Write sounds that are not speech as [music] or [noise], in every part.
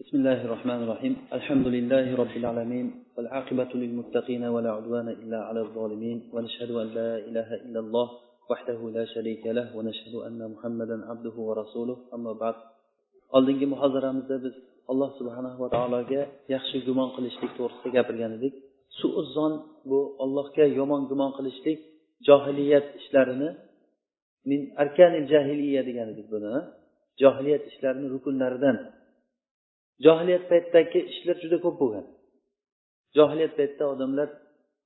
بسم الله الرحمن الرحيم الحمد لله رب العالمين والعاقبة للمتقين ولا عدوان إلا على الظالمين ونشهد أن لا إله إلا الله وحده لا شريك له ونشهد أن محمدا عبده ورسوله أما بعد oldingi muhozaramizda biz alloh subhanahu va taologa yaxshi gumon qilishlik to'g'risida gapirgan edik. Suuzzon bu allohga yomon gumon qilishlik johiliyat ishlarini min arkanil jahiliya degan edik buni johiliyat ishlarini rukunlaridan johiliyat paytidagi ishlar juda ko'p bo'lgan. Johiliyat paytida odamlar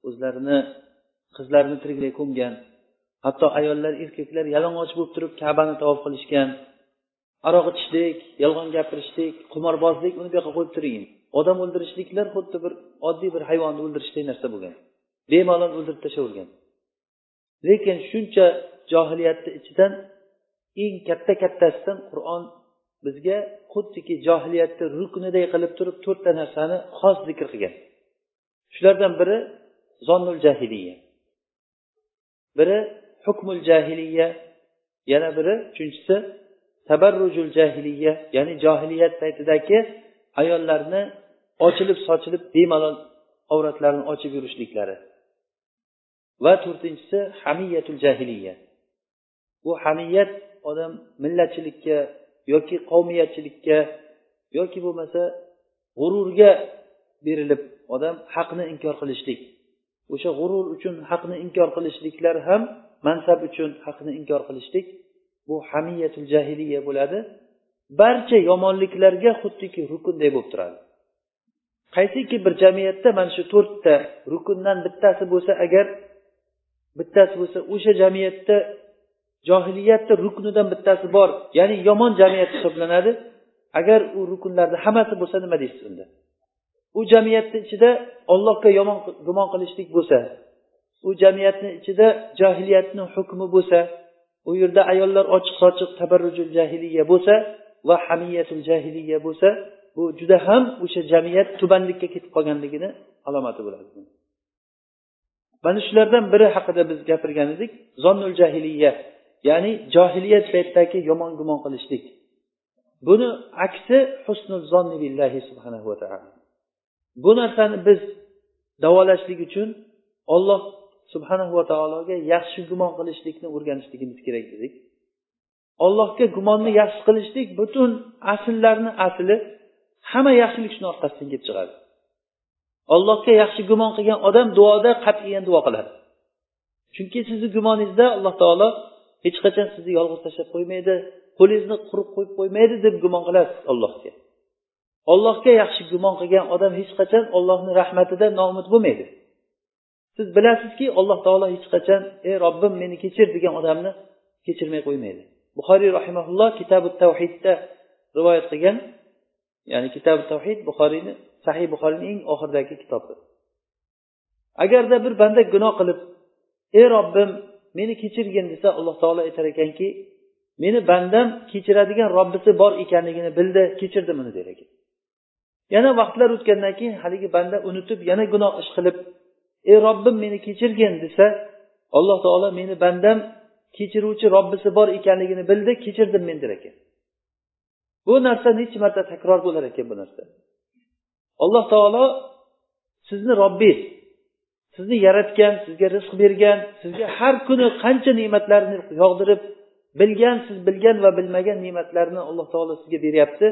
o'zlarini qizlarini tiriklay ko'mgan hatto ayollar erkaklar yalang'och bo'lib turib kabani tavof qilishgan aroq ichishlik yolg'on gapirishlik qimorbozlik uni bu yoqqa qo'yib turing. Odam o'ldirishliklar xuddi bir oddiy bir hayvonni o'ldirishdek narsa bo'lgan. Bemalol o'ldirib tashlavergan. Lekin shuncha johiliyatni ichidan eng katta kattasidan qur'on bizga xuddiki johiliyatni rukniday qilib turib to'rtta narsani xos zikr qilgan. Shulardan biri zonnul jahiliya. Biri hukmul jahiliya yana biri uchinchisi tabarrujul jahiliya ya'ni johiliyat paytidagi ayollarni ochilib sochilib bemalol avratlarini ochib yurishliklari. Va to'rtinchisi hamiyatul jahiliya. Bu hamiyat odam millatchilikka yoki qavmiyatchilikka yoki bo'lmasa g'ururga berilib odam haqni inkor qilishlik o'sha g'urur uchun haqni inkor qilishliklar ham mansab uchun haqni inkor qilishlik bu hamiyatul jahiliya bo'ladi. Barcha yomonliklarga xuddiki rukunday bo'lib turadi. Qaysiki bir jamiyatda mana shu to'rtta rukundan bittasi bo'lsa agar bittasi bo'lsa o'sha jamiyatda johiliyatni ruknidan bittasi bor ya'ni yomon jamiyat hisoblanadi. Agar u rukunlarni hammasi bo'lsa nima deysiz unda? U jamiyatni ichida ollohga yomon gumon qilishlik bo'lsa u jamiyatni ichida johiliyatni hukmi bo'lsa u yerda ayollar ochiq sochiq tabarrujul jahiliya bo'lsa va hamiyatul jahiliya bo'lsa bu juda ham o'sha jamiyat tubanlikka ketib qolganligini alomati bo'ladi. Mana shulardan biri haqida biz gapirgan edik zonnul jahiliya. Ya'ni johiliyat paytidagi yomon gumon qilishlik. Buni aksi husnul zonni billahi subhanahu va taolo bu narsani biz davolashlik uchun olloh subhanahu va taologa yaxshi gumon qilishlikni o'rganishligimiz kerak dedik. Ollohga gumonni yaxshi qilishlik butun asllarni asli hamma yaxshilik shuni orqasidan kelib chiqadi. Ollohga yaxshi gumon qilgan odam duoda qat'iyan duo qiladi. Chunki sizni gumoningizda alloh taolo hech qachon sizni yolg'iz tashlab qo'ymaydi qo'lingizni quruq qo'yib qo'ymaydi deb gumon qilasiz allohga. Ollohga yaxshi gumon qilgan odam hech qachon ollohni rahmatidan noumid bo'lmaydi. Siz bilasizki alloh taolo hech qachon ey robbim meni kechir degan odamni kechirmay qo'ymaydi. Buxoriy rahimaulloh kitabi tavhidda rivoyat qilgan ya'ni kitabi tavhid buxoriyni sahih buxoriyni eng oxiridagi kitobi. Agarda bir banda gunoh qilib ey robbim meni kechirgin desa alloh taolo aytar ekanki meni bandam kechiradigan robbisi bor ekanligini bildi kechirdim uni der ekan. Yana vaqtlar o'tgandan keyin haligi banda unutib yana gunoh ish qilib ey robbim meni kechirgin desa alloh taolo meni bandam kechiruvchi robbisi bor ekanligini bildi kechirdim men der ekan. Bu narsa necha marta takror bo'lar ekan bu narsa? Alloh taolo sizni robbingiz sizni yaratgan sizga rizq bergan sizga har kuni qancha ne'matlarni yog'dirib bilgan siz bilgan va bilmagan ne'matlarni alloh taolo sizga beryapti.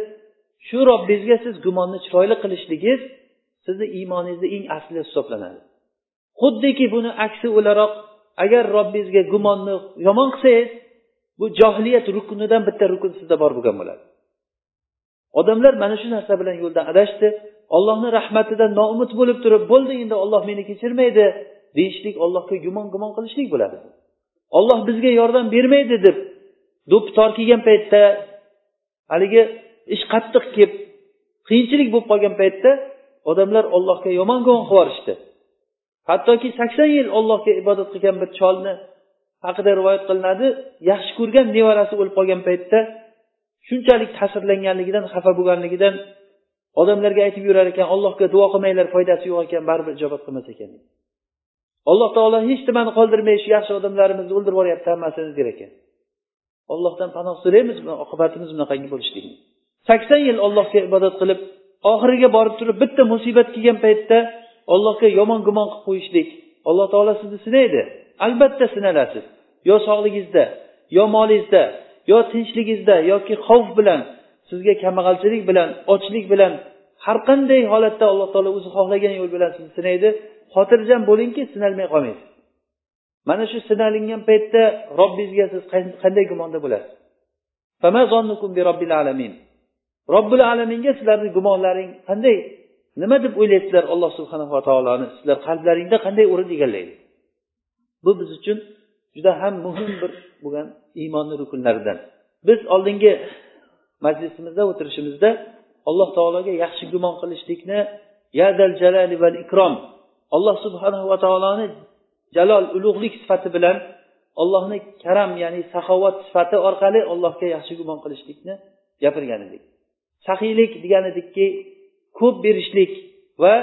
Shu robbingizga siz gumonni chiroyli qilishligingiz sizni iymoningizni eng asli hisoblanadi. Xuddiki buni aksi o'laroq agar robbingizga gumonni yomon qilsangiz bu johiliyat rukunidan bitta rukun sizda bor bo'lgan bo'ladi. Odamlar mana shu narsa bilan yo'ldan adashdi. Ollohni rahmatidan noumid bo'lib turib bo'ldi endi olloh meni kechirmaydi deyishlik ollohga gumon gumon qilishlik bo'ladi. Olloh bizga yordam bermaydi deb do'ppi tor kelgan paytda haligi ish qattiq kelib qiyinchilik bo'lib qolgan paytda odamlar ollohga yomon gumon qilib yuborishdi. Hattoki sakson yil ollohga ibodat qilgan bir cholni haqida rivoyat qilinadi yaxshi ko'rgan nevarasi o'lib qolgan paytda shunchalik ta'sirlanganligidan xafa bo'lganligidan odamlarga aytib yurar ekan allohga duo qilmanglar foydasi yo'q ekan baribir ijobat qilmas ekan. alloh taolo hech nimani qoldirmay shu yaxshi odamlarimizni o'ldirib yuboryapti hammasini der ekan. Ollohdan panoh so'raymiz oqibatimiz bunaqangi bo'lishligini sakson yil allohga ibodat qilib oxiriga borib turib bitta musibat kelgan paytda allohga yomon gumon qilib qo'yishlik alloh taolo sizni sinaydi. Albatta sinalasiz. Yo sog'ligingizda yo molingizda yo tinchligingizda yoki xavf bilan sizga kambag'alchilik bilan ochlik bilan har qanday holatda alloh taolo o'zi xohlagan yo'l bilan sizni sinaydi xotirjam bo'lingki sinalmay qolmaysiz. Mana shu sinalingan paytda robbingizga siz qanday gumonda bo'lasiz? Robbil alaminga sizlarni gumonlaring qanday? Nima deb o'ylaysizlar alloh subhanava taoloni? Sizlar qalblaringda qanday o'rin egallaydi? Bu biz uchun juda ham muhim bir bo'lgan iymonni rukunlaridan. Biz oldingi majlisimizda o'tirishimizda alloh taologa yaxshi gumon qilishlikni yadal jalali val ikrom alloh subhanava taoloni jalol ulug'lik sifati bilan allohni karam ya'ni saxovat sifati orqali allohga yaxshi gumon qilishlikni gapirgan edik. Saxiylik degan edikki ko'p berishlik va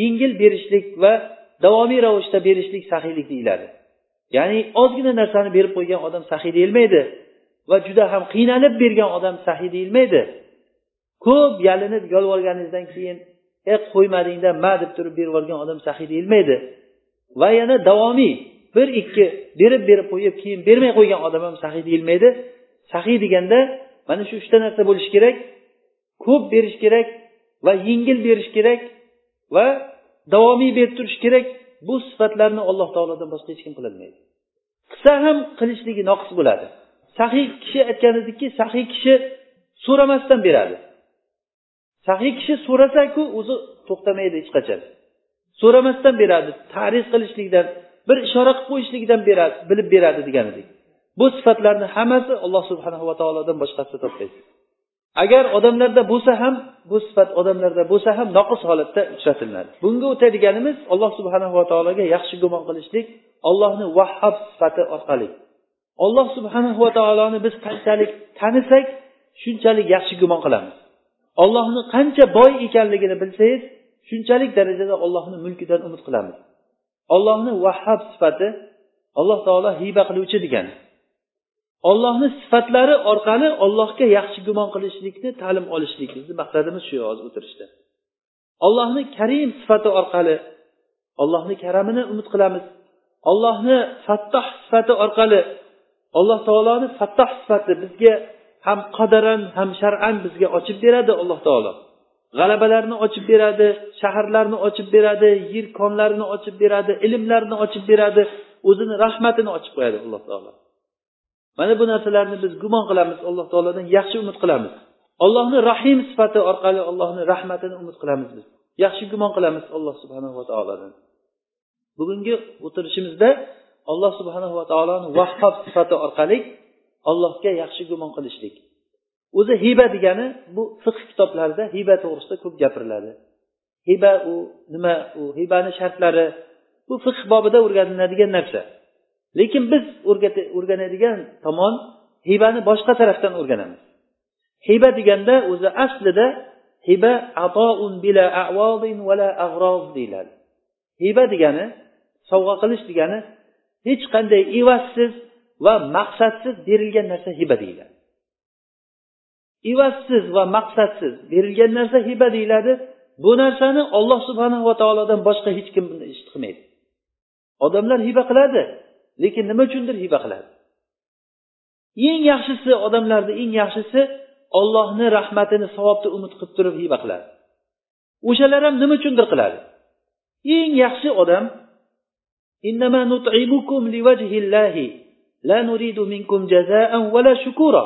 yengil berishlik va davomiy ravishda berishlik saxiylik deyiladi. Ya'ni ozgina narsani berib qo'ygan odam saxiy deyilmaydi. Va juda ham qiynalib bergan odam sahiy deyilmaydi. Ko'p yalinib yolvorganingizdan keyin e qo'ymadingda ma deb turib berib yuborgan odam sahiy deyilmaydi. Va yana davomiy bir ikki berib berib qo'yib keyin bermay qo'ygan odam ham sahiy deyilmaydi. Sahiy deganda mana shu uchta narsa bo'lishi kerak ko'p berish kerak va yengil berish kerak va davomiy berib turish kerak. Bu sifatlarni alloh taolodan boshqa hech kim qilolmaydi. Qilsa ham qilishligi noqis bo'ladi. Sahiy kishi aytgan ediki sahiy kishi so'ramasdan beradi. Sahiy kishi so'rasaku o'zi to'xtamaydi hech qachon. So'ramasdan beradi ta'rif qilishlikdan bir ishora qilib qo'yishlikdan beradi bilib beradi degan edik bu sifatlarni hammasi alloh subhanahu va taolodan boshqasida topmaysiz agar odamlarda bo'lsa ham bu sifat odamlarda bo'lsa ham noqis holatda uchratiladi bunga o'tadiganimiz alloh subhanava taologa yaxshi gumon qilishlik ollohni vahhab sifati orqali. Alloh subhanava taoloni biz qanchalik tanisak shunchalik yaxshi gumon qilamiz. Ollohni qancha boy ekanligini bilsangiz shunchalik darajada ollohni mulkidan umid qilamiz. Ollohni vahhab sifati alloh taolo hiba qiluvchi degani ollohni sifatlari orqali ollohga yaxshi gumon qilishlikni ta'lim olishlik bizni maqsadimiz shu hozir o'tirishda. Ollohni karim sifati orqali ollohni karamini umid qilamiz. Ollohni fattoh sifati orqali alloh taoloni fattoh sifati bizga ham qadaran ham shar'an bizga ochib beradi alloh taolo. G'alabalarni ochib beradi shaharlarni ochib beradi yer konlarini ochib beradi ilmlarni ochib beradi o'zini rahmatini ochib qo'yadi alloh taolo. Mana bu narsalarni biz gumon qilamiz alloh taolodan yaxshi umid qilamiz. Allohni rahim sifati orqali allohni rahmatini umid qilamiz biz. Yaxshi gumon qilamiz alloh subhanava taolodan bugungi o'tirishimizda alloh subhanava taoloni vahhob sifati orqali allohga yaxshi gumon qilishlik. O'zi hiba degani bu fiqh kitoblarida hiba to'g'risida ko'p gapiriladi. Hiba u nima u hibani shartlari bu fiqh bobida o'rganiladigan narsa. Lekin biz o'rganadigan tomon hibani boshqa tarafdan o'rganamiz. Hiba deganda o'zi aslida hiba atoun bila vala ag'roz deyiladi. Hiba degani sovg'a qilish degani hech qanday evazsiz va maqsadsiz berilgan narsa hiba deyiladi. Evazsiz va maqsadsiz berilgan narsa hiba deyiladi. Bu narsani olloh subhanava taolodan boshqa hech kim bunday ish qilmaydi odamlar hiba qiladi lekin nima uchundir hiba qiladi? Eng yaxshisi odamlarni eng yaxshisi ollohni rahmatini savobni umid qilib turib hiba qiladi. O'shalar ham nima uchundir qiladi? Eng yaxshi odam إنما نطعمكم لوجه الله. لا نريد منكم جزاء ولا شكورا.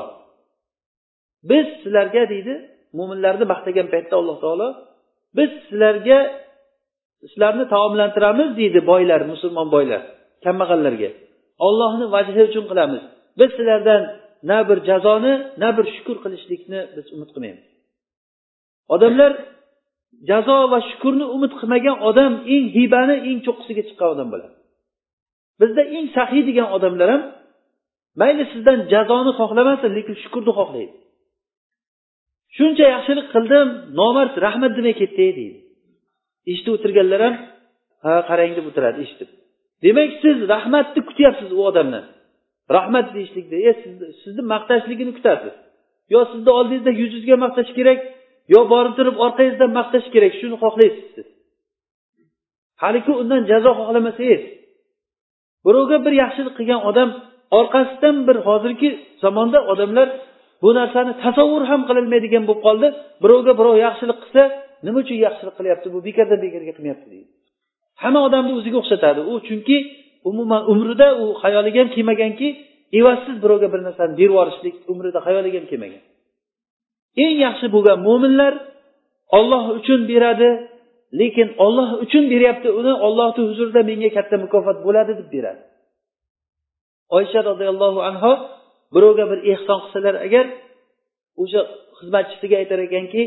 Biz sizlarga deydi mo'minlarni maqtagan paytda alloh taolo biz sizlarga sizlarni taomlantiramiz deydi boylar musulmon boylar kambag'allarga. Ollohni vajhi uchun qilamiz. Biz sizlardan na bir jazoni na bir shukur qilishlikni biz umid qilmaymiz. Odamlar jazo va shukurni umid qilmagan odam eng hibani eng cho'qqisiga chiqqan odam bo'ladi. Bizda eng saxiy degan odamlar ham mayli sizdan jazoni xohlamasin lekin shukurni xohlaydi. Shuncha yaxshilik qildim nomard rahmat demay ketdi deydi. Eshitib o'tirganlar ham ha qarang deb o'tiradi eshitib. Demak siz rahmatni kutyapsiz u odamdan rahmat deyishlikda e sizni maqtashligini kutasiz. Yo sizni oldingizda yuzingizga maqtash kerak yo borib turib orqangizdan maqtash kerak shuni xohlaysiz siz. Haligi undan jazo xohlamasangiz birovga bir yaxshilik qilgan odam orqasidan bir hozirgi zamonda odamlar bu narsani tasavvur ham qilolmaydigan bo'lib qoldi. Birovga birov yaxshilik qilsa nima uchun yaxshilik qilyapti? Bu bekordan bekorga qilmayapti deydi. Hamma odamni o'ziga o'xshatadi. U chunki umuman umrida u xayoliga ham kelmaganki evazsiz birovga bir narsani berib yuborishlik umrida xayoliga ham kelmagan. Eng yaxshi bo'lgan mo'minlar olloh uchun beradi lekin olloh uchun beryapti uni ollohni huzurida menga katta mukofot bo'ladi deb beradi. Oysha roziyallohu anhu birovga bir ehson qilsalar agar o'sha xizmatchisiga aytar ekanki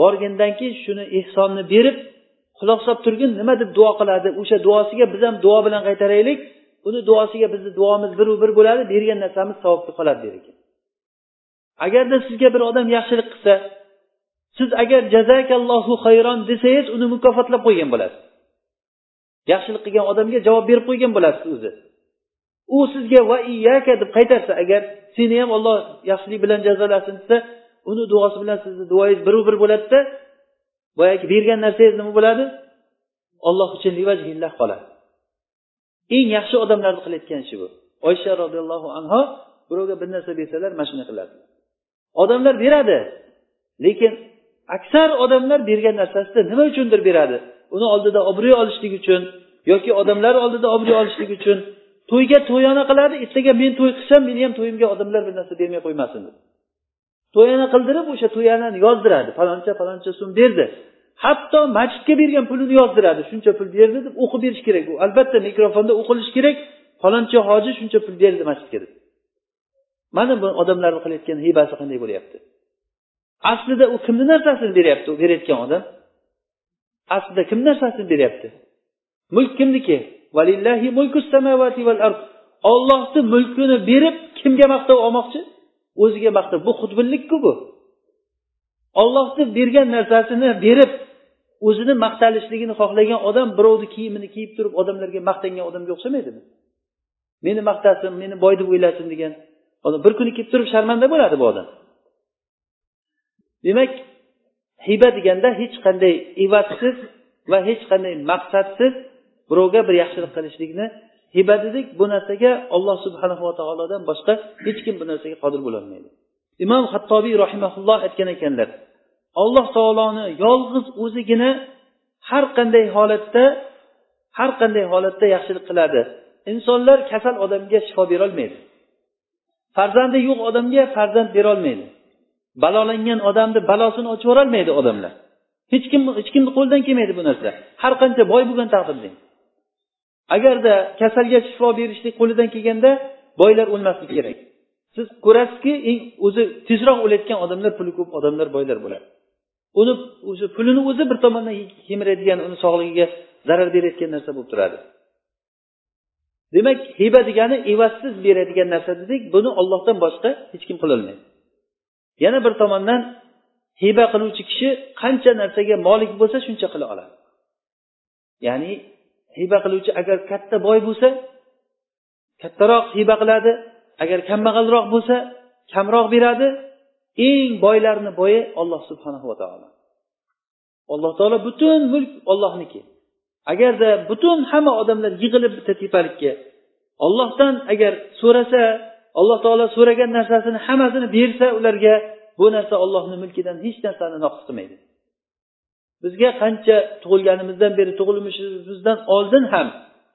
borgandan keyin shuni ehsonni berib quloq solib turgin nima deb duo qiladi? O'sha duosiga biz ham duo bilan qaytaraylik. Uni duosiga bizni duomiz biru bir bo'ladi bergan narsamiz savobga qoladi der ekan. Agarda sizga bir odam yaxshilik qilsa siz agar jazakallohu hayron desangiz uni mukofotlab qo'ygan bo'lasiz. Yaxshilik qilgan odamga javob berib qo'ygan bo'lasiz o'zi. U sizga va iyaka deb qaytarsa agar seni ham olloh yaxshilik bilan jazolasin desa uni duosi bilan sizni duoyingiz biru bir bo'ladida boyagi bergan narsangiz nima bo'ladi? Olloh uchun qoladi. Eng yaxshi odamlarni qilayotgan ishi bu. Oysha roziyallohu anho birovga bir narsa bersalar mana shunday qiladi. Odamlar beradi lekin aksar odamlar bergan narsasida nima uchundir beradi? Uni oldida obro' olishlik uchun yoki odamlar oldida obro' olishlik uchun to'yga to'yona qiladi ertaga men to'y qilsam meni ham to'yimga odamlar bir narsa bermay qo'ymasin deb. To'yana qildirib o'sha to'yanani yozdiradi. Faloncha faloncha so'm berdi. Hatto masjidga bergan pulini yozdiradi. Shuncha pul berdi deb o'qib berish kerak. U albatta mikrofonda o'qilishi kerak. Faloncha hoji shuncha pul berdi masjidga deb. Mana bu odamlarni qilayotgan hibasi qanday bo'lyapti? Aslida u kimni narsasini beryapti u berayotgan odam? Aslida kimni narsasini beryapti? Mulk kimniki? Ollohni mulkini berib kimga maqtov olmoqchi? O'ziga maqtab bu xudbinlikku bu. Ollohni bergan narsasini berib o'zini maqtalishligini xohlagan odam birovni kiyimini kiyib turib odamlarga maqtangan odamga o'xshamaydimi? Meni maqtasin meni boy deb o'ylasin degan. Odam bir kuni kelib turib sharmanda bo'ladi bu odam. Demak hiba deganda hech qanday evatsiz va hech qanday maqsadsiz birovga bir yaxshilik qilishlikni hiba dedik. Bu narsaga olloh subhanahu va taolodan boshqa hech kim bu narsaga qodir bo'lolmaydi. Imom hattobiy rahimaulloh aytgan ekanlar alloh taoloni yolg'iz o'zigina har qanday holatda har qanday holatda yaxshilik qiladi. Insonlar kasal odamga shifo berolmaydi farzandi yo'q odamga farzand berolmaydi balolangan odamni balosini ochib yuborolmaydi odamlar. Hech kim hech kimni qo'lidan kelmaydi bu narsa. Har qancha boy bo'lgan taqdirda agarda kasalga shifo berishlik qo'lidan kelganda boylar o'lmasligi kerak. Siz ko'rasizki eng o'zi tezroq o'layotgan odamlar puli ko'p odamlar boylar bo'ladi. Uni o'zi pulini o'zi bir tomondan kemiradigan uni sog'ligiga zarar berayotgan narsa bo'lib turadi. Demak hiba degani evazsiz beradigan narsa dedik buni ollohdan boshqa hech kim qilolmaydi. Yana bir tomondan hiba qiluvchi kishi qancha narsaga molik bo'lsa shuncha qila oladi. Ya'ni hiba qiluvchi agar katta boy bo'lsa kattaroq hiba qiladi. Agar kambag'alroq bo'lsa kamroq beradi. Eng boylarni boyi olloh subhanahu va taolo. Alloh taolo butun mulk ollohniki agarda butun hamma odamlar yig'ilib bitta tepalikka ollohdan agar so'rasa alloh taolo so'ragan narsasini hammasini bersa ularga bu narsa ollohni mulkidan hech narsani noqis qilmaydi. Bizga qancha tug'ilganimizdan beri tug'ilmishimizdan oldin ham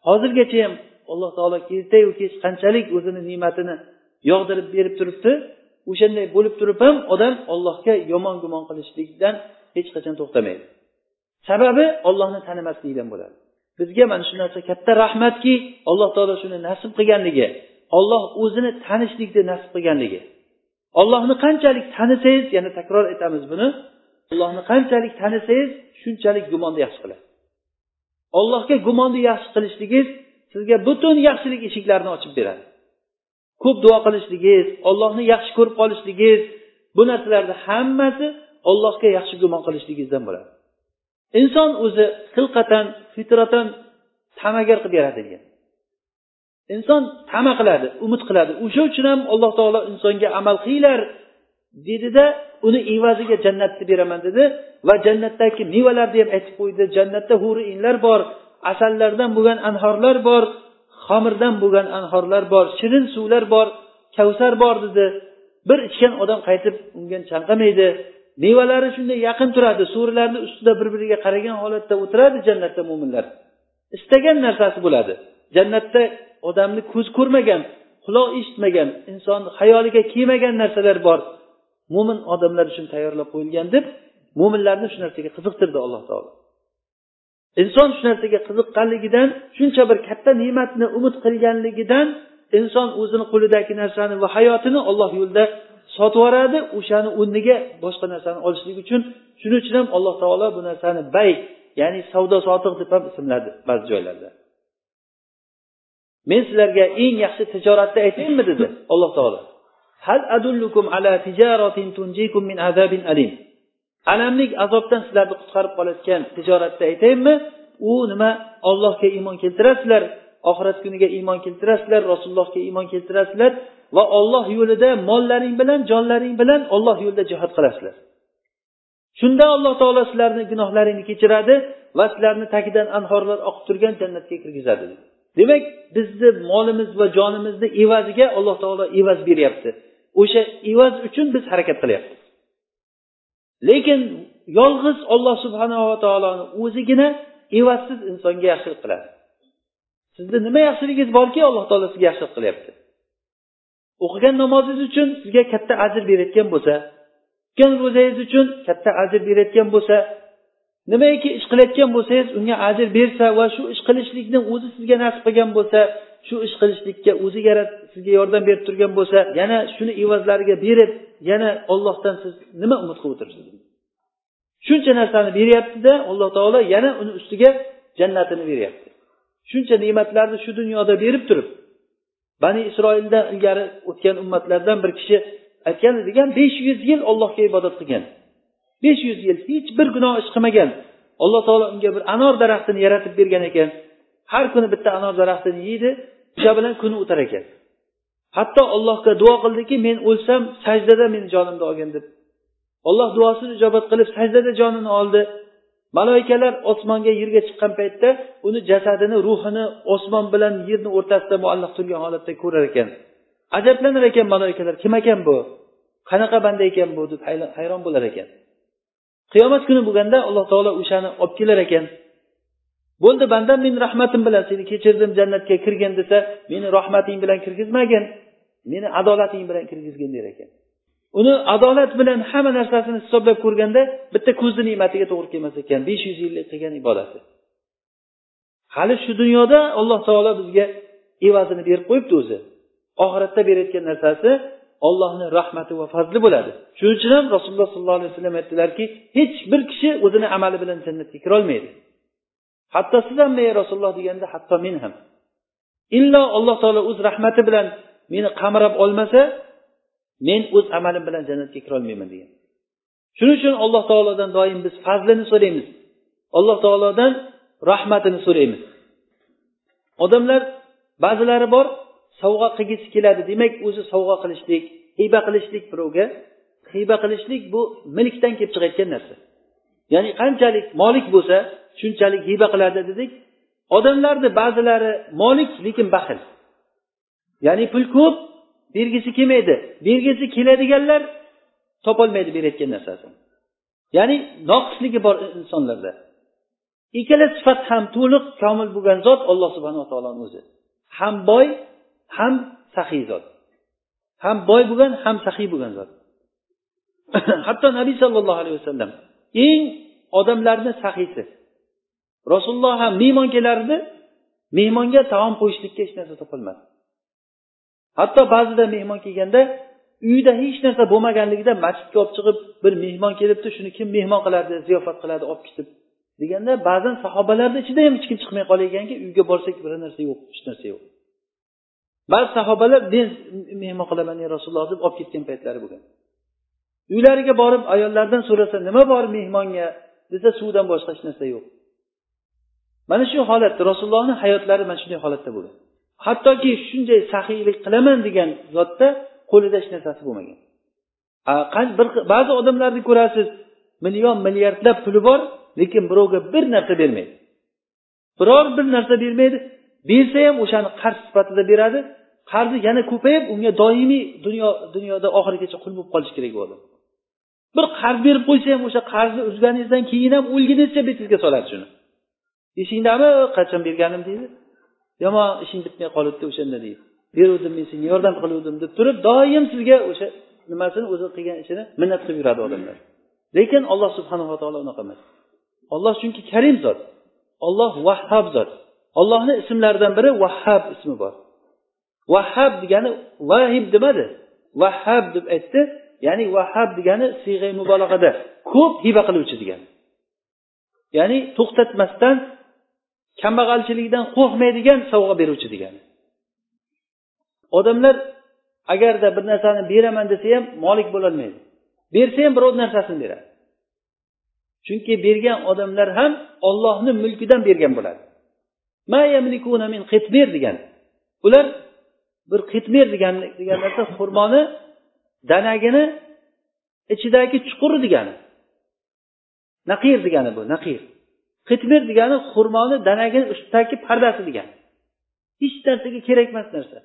hozirgacha ham alloh taolo ertayu kech qanchalik o'zini ne'matini yog'dirib berib turibdi o'shanday bo'lib turib ham odam ollohga yomon gumon qilishlikdan hech qachon to'xtamaydi. Sababi ollohni tanimaslikdan bo'ladi. Bizga mana shu narsa katta rahmatki alloh taolo shuni nasib qilganligi. Olloh o'zini tanishlikni nasib qilganligi. Ollohni qanchalik tanisangiz yana takror aytamiz buni. Ollohni qanchalik tanisangiz shunchalik gumonni yaxshi qilasiz ollohga gumonni yaxshi qilishligingiz sizga butun yaxshilik eshiklarini ochib beradi. Ko'p duo qilishligingiz ollohni yaxshi ko'rib qolishligingiz bu narsalarni hammasi ollohga yaxshi gumon qilishligingizdan bo'ladi. Inson o'zi xilqatan fitratan ta'magar qilib yaratilgan inson tama qiladi umid qiladi. O'sha uchun ham alloh taolo insonga amal qilinglar dedida uni evaziga jannatni beraman dedi. Va jannatdagi mevalarni ham aytib qo'ydi. Jannatda huri inlar bor asallardan bo'lgan anhorlar bor xomirdan bo'lgan anhorlar bor shirin suvlar bor kavsar bor dedi. Bir ichgan odam qaytib unga chanqamaydi mevalari shunday yaqin turadi so'rilarni ustida bir biriga qaragan holatda o'tiradi jannatda mo'minlar istagan narsasi bo'ladi. Jannatda odamni ko'z ko'rmagan quloq eshitmagan inson xayoliga kelmagan narsalar bor. Mo'min odamlar uchun tayyorlab qo'yilgan deb mo'minlarni shu narsaga qiziqtirdi alloh taolo. Inson shu narsaga qiziqqanligidan shuncha bir katta ne'matni umid qilganligidan inson o'zini qo'lidagi narsani va hayotini olloh yo'lida sotib yuboradi o'shani o'rniga boshqa narsani olishlik uchun. Shuning uchun ham alloh taolo bu narsani bay ya'ni savdo sotiq deb ham ismladi ba'zi joylarda. Men sizlarga eng yaxshi tijoratni aytaymi dedi alloh taolo. Hal adullukum ala tijaratin tunjikum min azabin alim. Alamlik azobdan sizlarni qutqarib qolayotgan tijoratni aytaymi u nima? Ollohga iymon keltirasizlar oxirat kuniga iymon keltirasizlar rasulullohga iymon keltirasizlar va olloh yo'lida mollaring bilan jonlaring bilan olloh yo'lida jihod qilasizlar. Shunda alloh taolo sizlarni gunohlaringni kechiradi va sizlarni tagidan anhorlar oqib turgan jannatga kirgizadi dedi. Demak bizni molimiz va jonimizni evaziga alloh taolo evaz beryapti. O'sha evaz uchun biz harakat qilyapmiz. Lekin yolg'iz olloh subhanava taoloni o'zigina evazsiz insonga yaxshilik qiladi. Sizni nima yaxshiligingiz borki alloh taolo sizga yaxshilik qilyapti. O'qigan namozingiz uchun sizga katta ajr berayotgan bo'lsa tutgan ro'zangiz uchun katta ajr berayotgan bo'lsa nimaiki ish qilayotgan bo'lsangiz unga ajr bersa va shu ish qilishlikni o'zi sizga nasib qilgan bo'lsa shu ish qilishlikka o'zi yarat sizga yordam berib turgan bo'lsa yana shuni evazlariga berib yana ollohdan siz nima umid qilib o'tiribsiz shuncha narsani beryaptida alloh taolo yana uni ustiga jannatini beryapti. Shuncha ne'matlarni shu dunyoda berib turib bani isroilda ilgari o'tgan ummatlardan bir kishi aytgan edigan besh yuz yil ollohga ibodat qilgan. Besh yuz yil hech bir gunoh ish qilmagan. Alloh taolo unga bir anor daraxtini yaratib bergan ekan. Har kuni bitta anor daraxtini yeydi o'sha bilan kuni o'tar ekan. Hatto allohga duo qildiki men o'lsam sajdada meni jonimni olgin deb. Olloh duosini ijobat qilib sajdada jonini oldi. Maloikalar osmonga yerga chiqqan paytda uni jasadini ruhini osmon bilan yerni o'rtasida muallaq turgan holatda ko'rar ekan. Ajablanar ekan maloikalar kim ekan bu? Qanaqa banda ekan bu? deb hayron bo'lar ekan. Qiyomat kuni bo'lganda alloh taolo o'shani olib kelar ekan. Bo'ldi bandam men rahmatim bilan seni kechirdim jannatga kirgin desa meni rahmating bilan kirgizmagin meni adolating bilan kirgizgin der ekan. Uni adolat bilan hamma narsasini hisoblab ko'rganda bitta ko'zni ne'matiga to'g'ri kelmas ekan. besh yuz yillik qilgan ibodati hali shu dunyoda alloh taolo bizga evazini berib qo'yibdi o'zi. Oxiratda berayotgan narsasi ollohni rahmati va fazli bo'ladi. Shuning uchun ham rasululloh sollallohu alayhi vasallam aytdilarki hech bir kishi o'zini amali bilan jannatga kirolmaydi hatto siz ham ey rasululloh deganda hatto men ham. Illo alloh taolo o'z rahmati bilan meni qamrab olmasa men o'z amalim bilan jannatga kirolmayman degan. Shuning uchun alloh taolodan doim biz fazlini so'raymiz. Alloh taolodan rahmatini so'raymiz. Odamlar ba'zilari bor sovg'a qilgisi keladi. Demak o'zi sovg'a qilishlik hiba qilishlik birovga. Hiba qilishlik bu milkdan kelib chiqayotgan narsa. Ya'ni qanchalik molik bo'lsa shunchalik hiba qiladi dedik. Odamlarni ba'zilari molik lekin baxil. Ya'ni pul ko'p bergisi kelmaydi. Bergisi keladiganlar topolmaydi berayotgan narsasini. Ya'ni noqisligi bor insonlarda. Ikkala sifat ham to'liq komil bo'lgan zot alloh subhanaa taoloni o'zi. Ham boy ham saxiy zot. Ham boy bo'lgan ham saxiy bo'lgan zot. [coughs] Hatto nabiy sollallohu alayhi vasallam eng odamlarni sahiysi rasululloh ham mehmon kelardi mehmonga taom qo'yishlikka hech narsa topolmadi. Hatto ba'zida mehmon kelganda uyida hech narsa bo'lmaganligida masjidga olib chiqib bir mehmon kelibdi shuni kim mehmon qiladi ziyofat qiladi olib ketib deganda ba'zan sahobalarni ichida ham hech kim chiqmay qolar ekanki uyga borsak biror narsa yo'q hech narsa yo'q. Ba'zi sahobalar men mehmon qilaman ey rasululloh deb olib ketgan paytlari bo'lgan. Uylariga borib ayollardan so'rasa nima bor mehmonga? desa suvdan boshqa hech narsa yo'q. Mana shu holat rasulullohni hayotlari mana shunday holatda bo'lgan. Hattoki shunday saxiylik qilaman degan zotda qo'lida hech narsasi bo'lmagan. Bir ba'zi odamlarni ko'rasiz million milliardlab puli bor lekin birovga bir narsa bermaydi. Biror bir narsa bermaydi bersa ham o'shani qarz sifatida beradi. Qarzi yana ko'payib unga doimiy dunyo dunyoda oxirigacha qul bo'lib qolishi kerak bu odam bir qarz berib qo'ysa ham o'sha qarzni uzganingizdan keyin ham o'lgunizcha betingizga soladi shuni. Esingdami qachon berganim deydi. Yomon ishing bitmay qolibdi o'shanda deydi. Beruvdim men senga yordam qiluvdim deb turib doim sizga o'sha nimasini o'zi qilgan ishini minnat qilib yuradi odamlar. Lekin alloh subhanava taolo unaqa emas. Olloh chunki karim zot olloh vahhab zot. Ollohni ismlaridan biri vahhab ismi bor. Vahhab degani vahib demadi. Vahhab deb aytdi ya'ni vahhab degani siyg'a mubolag'ada. Ko'p hiba qiluvchi degani. Ya'ni to'xtatmasdan kambag'alchilikdan qo'rqmaydigan sovg'a beruvchi degani. Odamlar agarda bir narsani beraman desa ham molik bo'lolmaydi. Bersa ham birov narsasini beradi. Chunki bergan odamlar ham ollohni mulkidan bergan bo'ladi. Qitmir degan. Ular bir qitmir degan degan narsa xurmoni danagini ichidagi chuquri degani naqir degani bu naqir. Qitmir degani xurmoni danagini ustidagi pardasi degani hech narsaga kerak emas narsa.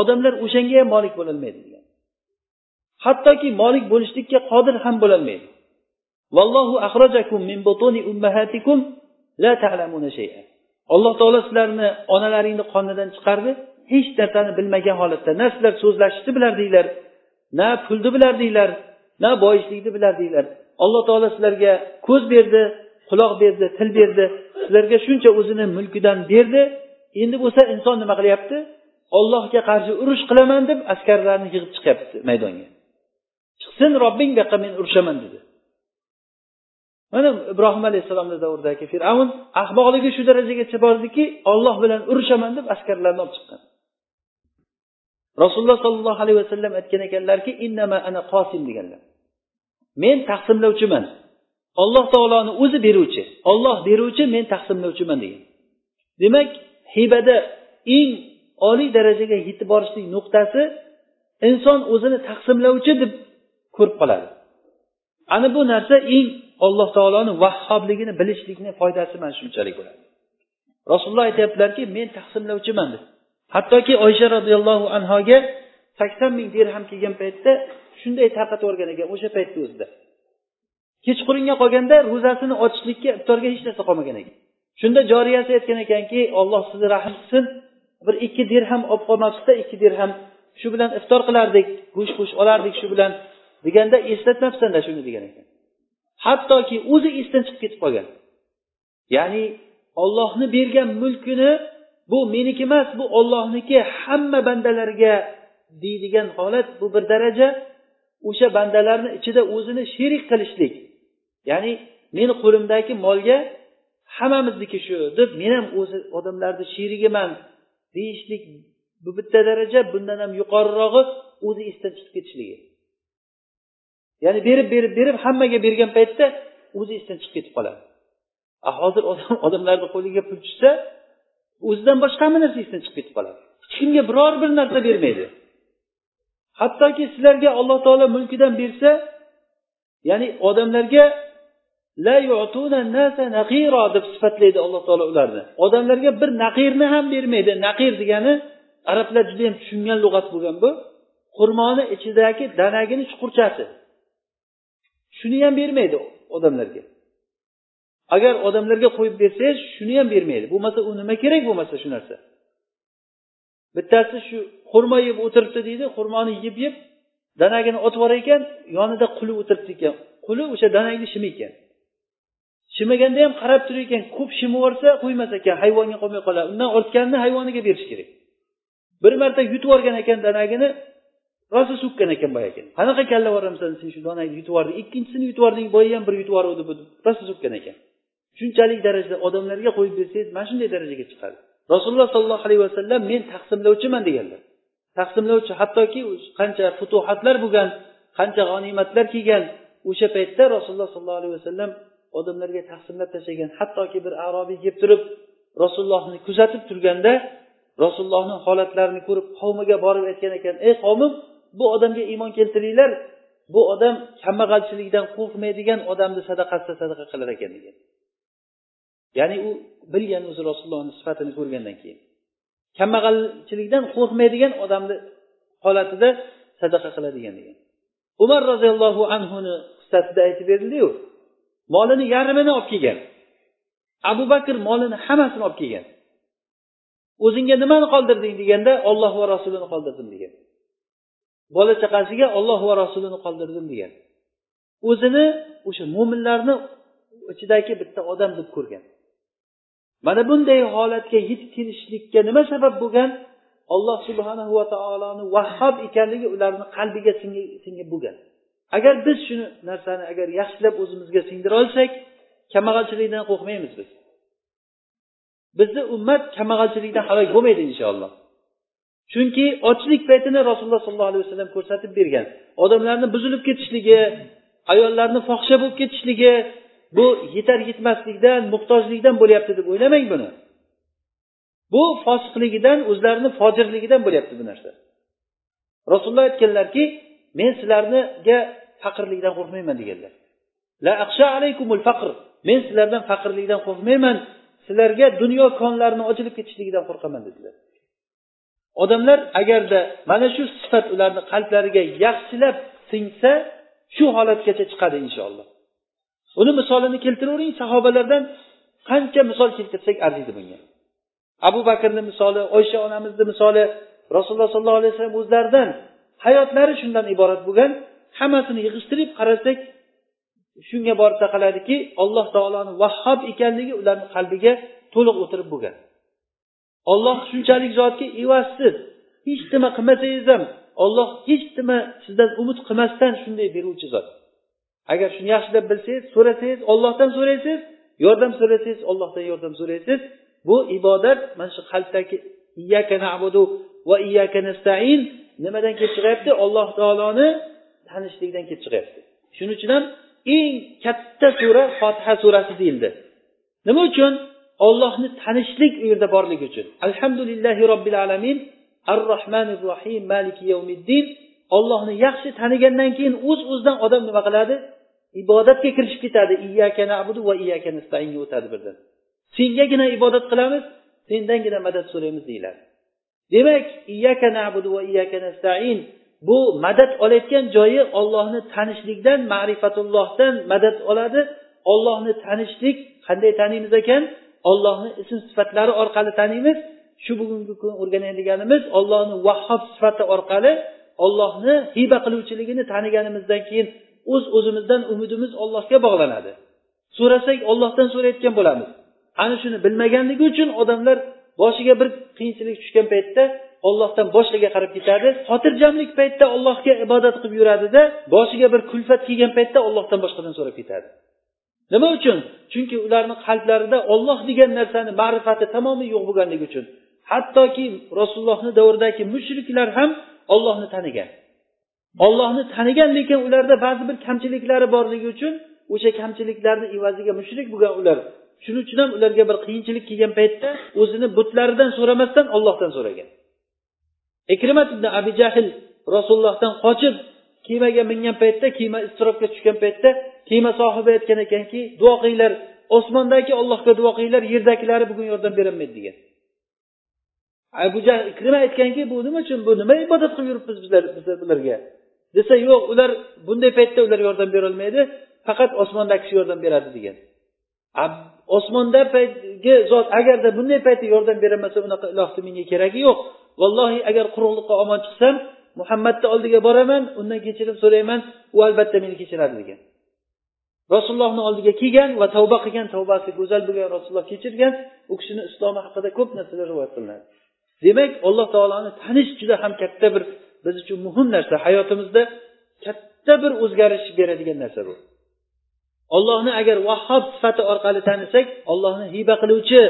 Odamlar o'shanga ham molik bo'lolmaydi degan. Hattoki molik bo'lishlikka qodir ham bo'lolmaydi. Vallohu axrajakum min butuni ummahatikum la ta'lamuna shay'a. Alloh taolo sizlarni onalaringni qonidan chiqardi. Hech narsani bilmagan holatda na sizlar so'zlashishni bilardinglar na pulni bilardinglar na boyishlikni bilardinglar alloh taolo sizlarga ko'z berdi quloq berdi til berdi. Sizlarga shuncha o'zini mulkidan berdi. Endi bo'lsa inson nima qilyapti? Ollohga qarshi urush qilaman deb askarlarni yig'ib chiqyapti maydonga. Chiqsin robbing bu yoqqa men urushaman dedi. Mana ibrohim alayhissalomni davridagi fir'avn ahmoqligi shu darajagacha bordiki olloh bilan urushaman deb askarlarni olib chiqqan. Rasululloh sollallohu alayhi vasallam aytgan ekanlarki innama ana qosim deganlar. Men taqsimlovchiman. Alloh taoloni o'zi beruvchi olloh beruvchi men taqsimlovchiman degan. Demak hibada eng oliy darajaga yetib borishlik nuqtasi inson o'zini taqsimlovchi deb ko'rib qoladi. Ana bu narsa eng alloh taoloni vahhobligini bilishlikni foydasi mana shunchalik bo'ladi. Rasululloh aytyaptilarki men taqsimlovchiman deb hattoki oysha roziyallohu anhoga sakson ming dirham kelgan paytda shunday tarqatib yuborgan ekan o'sha paytni o'zida kechqurunga qolganda ro'zasini ochishlikka iftorga hech narsa qolmagan ekan. Shunda joriyasi aytgan ekanki olloh sizni rahm qilsin bir ikki dirham olib qolmabsizda ikki dirham shu bilan iftor qilardik go'sht go'sht olardik shu bilan deganda eslatmabsanda shuni degan ekan. Hattoki o'zi esdan chiqib ketib qolgan. Ya'ni ollohni bergan mulkini bu meniki emas bu ollohniki hamma bandalarga deydigan holat bu bir daraja. O'sha bandalarni ichida o'zini sherik qilishlik. Ya'ni meni qo'limdagi molga hammamizniki shu deb men ham o'zi odamlarni sherigiman deyishlik bu bitta daraja bundan ham yuqorirog'i o'zi esdan chiqib ketishligi. Ya'ni berib berib berib hammaga bergan paytda o'zi esdan chiqib ketib qoladi. Hozir [laughs] odamlarni qo'liga pul tushsa o'zidan boshqa hamma narsa esdan chiqib ketib qoladi? Hech kimga biror bir narsa bermaydi. Hattoki sizlarga alloh taolo mulkidan bersa ya'ni odamlarga la deb sifatlaydi alloh taolo ularni. Odamlarga bir naqirni ham bermaydi. Naqir degani arablar juda yam tushungan lug'at bo'lgan bu. Xurmoni ichidagi danagini chuqurchasi. Shuni ham bermaydi odamlarga. Agar odamlarga qo'yib bersangiz shuni ham bermaydi. Bo'lmasa u nima kerak bo'lmasa shu narsa? Bittasi shu xurmo yeb o'tiribdi deydi xurmoni yeb yeb danagini otib yuborar ekan yonida quli o'tiribdi ekan. Quli o'sha danagni shimaykan shimaganda ham qarab turar ekan ko'p shimib yuborsa qo'ymas ekan hayvonga qolmay qoladi. Undan ortganini hayvoniga berish kerak. Bir marta yutib yuborgan ekan danagini rosa so'kkan ekan boyagi qanaqa kalla boramsan sen shu donangni yutib yubording ikkinchisini yutib yubording boya ham bir yutib yuboruvdi bu rosa so'kkan ekan. Shunchalik darajada odamlarga qo'yib bersangiz mana shunday darajaga chiqadi. Rasululloh sollallohu alayhi vasallam men taqsimlovchiman deganlar. Taqsimlovchi hattoki qancha futuhatlar bo'lgan qancha g'animatlar kelgan o'sha paytda rasululloh sollallohu alayhi vasallam odamlarga taqsimlab tashlagan hattoki bir arobiy kelib turib rasulullohni kuzatib turganda rasulullohni holatlarini ko'rib qavmiga borib aytgan ekan ey qavmim bu odamga iymon keltiringlar bu odam kambag'alchilikdan qo'rqmaydigan odamni sadaqasida sadaqa qilar ekan degan. Ya'ni u bilgan o'zi rasulullohni sifatini ko'rgandan keyin. Kambag'alchilikdan qo'rqmaydigan odamni holatida sadaqa qiladigan degan. Umar roziyallohu anhuni qissasida aytib berildiyu molini yarmini olib kelgan. Abu bakr molini hammasini olib kelgan. O'zingga nimani qoldirding deganda olloh va rasulini qoldirdim degan. Bola chaqasiga olloh va rasulini qoldirdim degan. O'zini o'sha mo'minlarni ichidagi bitta odam deb ko'rgan. Mana bunday holatga yetib kelishlikka nima sabab bo'lgan? Alloh subhanahu va taoloni vahhob ekanligi ularni qalbiga singib bo'lgan. Agar biz shuni narsani agar yaxshilab o'zimizga singdira olsak kambag'alchilikdan qo'rqmaymiz biz. Bizni ummat kambag'alchilikdan halok bo'lmaydi inshaalloh. Chunki ochlik paytini rasululloh sollallohu alayhi vasallam ko'rsatib bergan. Odamlarni buzilib ketishligi ayollarni fohisha bo'lib ketishligi bu yetar yetmaslikdan muhtojlikdan bo'lyapti deb o'ylamang buni. Bu fosiqligidan o'zlarini fojirligidan bo'lyapti bu narsa. Rasululloh aytganlarki men sizlarniga faqirlikdan qo'rqmayman deganlar. La alaykumul faqr men sizlardan faqirlikdan qo'rqmayman sizlarga dunyo konlarini ochilib ketishligidan qo'rqaman dedilar. Odamlar agarda mana shu sifat ularni qalblariga yaxshilab singsa shu holatgacha chiqadi inshaalloh. Uni misolini keltiravering sahobalardan qancha misol keltirsak arziydi bunga. Abu bakrni misoli oysha onamizni misoli rasululloh sollallohu alayhi vasallam o'zlaridan hayotlari shundan iborat bo'lgan. Hammasini yig'ishtirib qarasak shunga borib taqaladiki alloh taoloni vahhob ekanligi ularni qalbiga to'liq o'tirib bo'lgan. Olloh shunchalik zotki evazsiz hech nima qilmasangiz ham olloh hech nima sizdan umid qilmasdan shunday beruvchi zot. Agar shuni yaxshilab bilsangiz so'rasangiz ollohdan so'raysiz yordam so'rasangiz ollohdan yordam so'raysiz. Bu ibodat mana shu qalbdagi iyyaka nabudu va iyyaka nastain nimadan kelib chiqyapti? Alloh taoloni tanishlikdan kelib chiqyapti. Shuning uchun ham eng katta sura fotiha surasi deyildi. Nima uchun? Ollohni tanishlik u yerda borligi uchun. Alhamdulillahi robbil alamin ar rohmanir rohim maliki yavmiddin ollohni yaxshi tanigandan keyin o'z uz o'zidan odam nima qiladi? Ibodatga kirishib ketadi. Iyyaka nabudu va iyyaka stainga o'tadi birdan sengagina ibodat qilamiz sendangina madad so'raymiz deyiladi. Demak iyyaka nabudu va iyyaka nastain bu madad olayotgan joyi ollohni tanishlikdan ma'rifatullohdan madad oladi. Ollohni tanishlik qanday taniymiz ekan? Ollohni ism sifatlari orqali taniymiz. Shu bugungi kun o'rganadiganimiz ollohni vahhob sifati orqali ollohni hiba qiluvchiligini taniganimizdan keyin o'z uz o'zimizdan umidimiz ollohga bog'lanadi. So'rasak ollohdan so'rayotgan bo'lamiz. Ana shuni bilmaganligi uchun odamlar boshiga bir qiyinchilik tushgan paytda ollohdan boshqaga qarab ketadi. Xotirjamlik paytda ollohga ibodat qilib yuradida boshiga bir kulfat kelgan paytda ollohdan boshqadan so'rab ketadi. Nima uchun? Chunki ularni qalblarida olloh degan narsani ma'rifati tamomiy yo'q bo'lganligi uchun. Hattoki rasulullohni davridagi mushriklar ham ollohni tanigan. Ollohni tanigan lekin ularda ba'zi bir kamchiliklari borligi uchun o'sha kamchiliklarni evaziga mushrik bo'lgan ular. Shuning uchun ham ularga bir qiyinchilik kelgan paytda o'zini butlaridan so'ramasdan ollohdan so'ragan. Ikrimat ibn abi jahl rasulullohdan qochib kemaga mingan paytda kema iztirobga tushgan paytda kema sohibi aytgan ekanki duo qilinglar osmondagi ollohga duo qilinglar yerdagilari bugun yordam berolmaydi degan. Abu jahl ikrima aytganki bu nima uchun bu nima ibodat qilib yuribmiz bizlar bularga desa yo'q ular bunday paytda ular yordam berolmaydi faqat osmondagi kishi yordam beradi degan. Osmondagi zot agarda bunday paytda yordam berolmasa unaqa ilohni menga keragi yo'q. Vallohi agar quruqliqqa omon chiqsam muhammadni oldiga boraman undan kechirim so'rayman u albatta meni kechiradi degan. Rasulullohni oldiga kelgan va tavba qilgan tavbasi go'zal bo'lgan rasululloh kechirgan u kishini islomi haqida ko'p narsalar rivoyat qilinadi. Demak alloh taoloni tanish juda ham katta bir biz uchun muhim narsa. Hayotimizda katta bir o'zgarish beradigan narsa bu. Ollohni agar vahhob sifati orqali tanisak ollohni hiba qiluvchi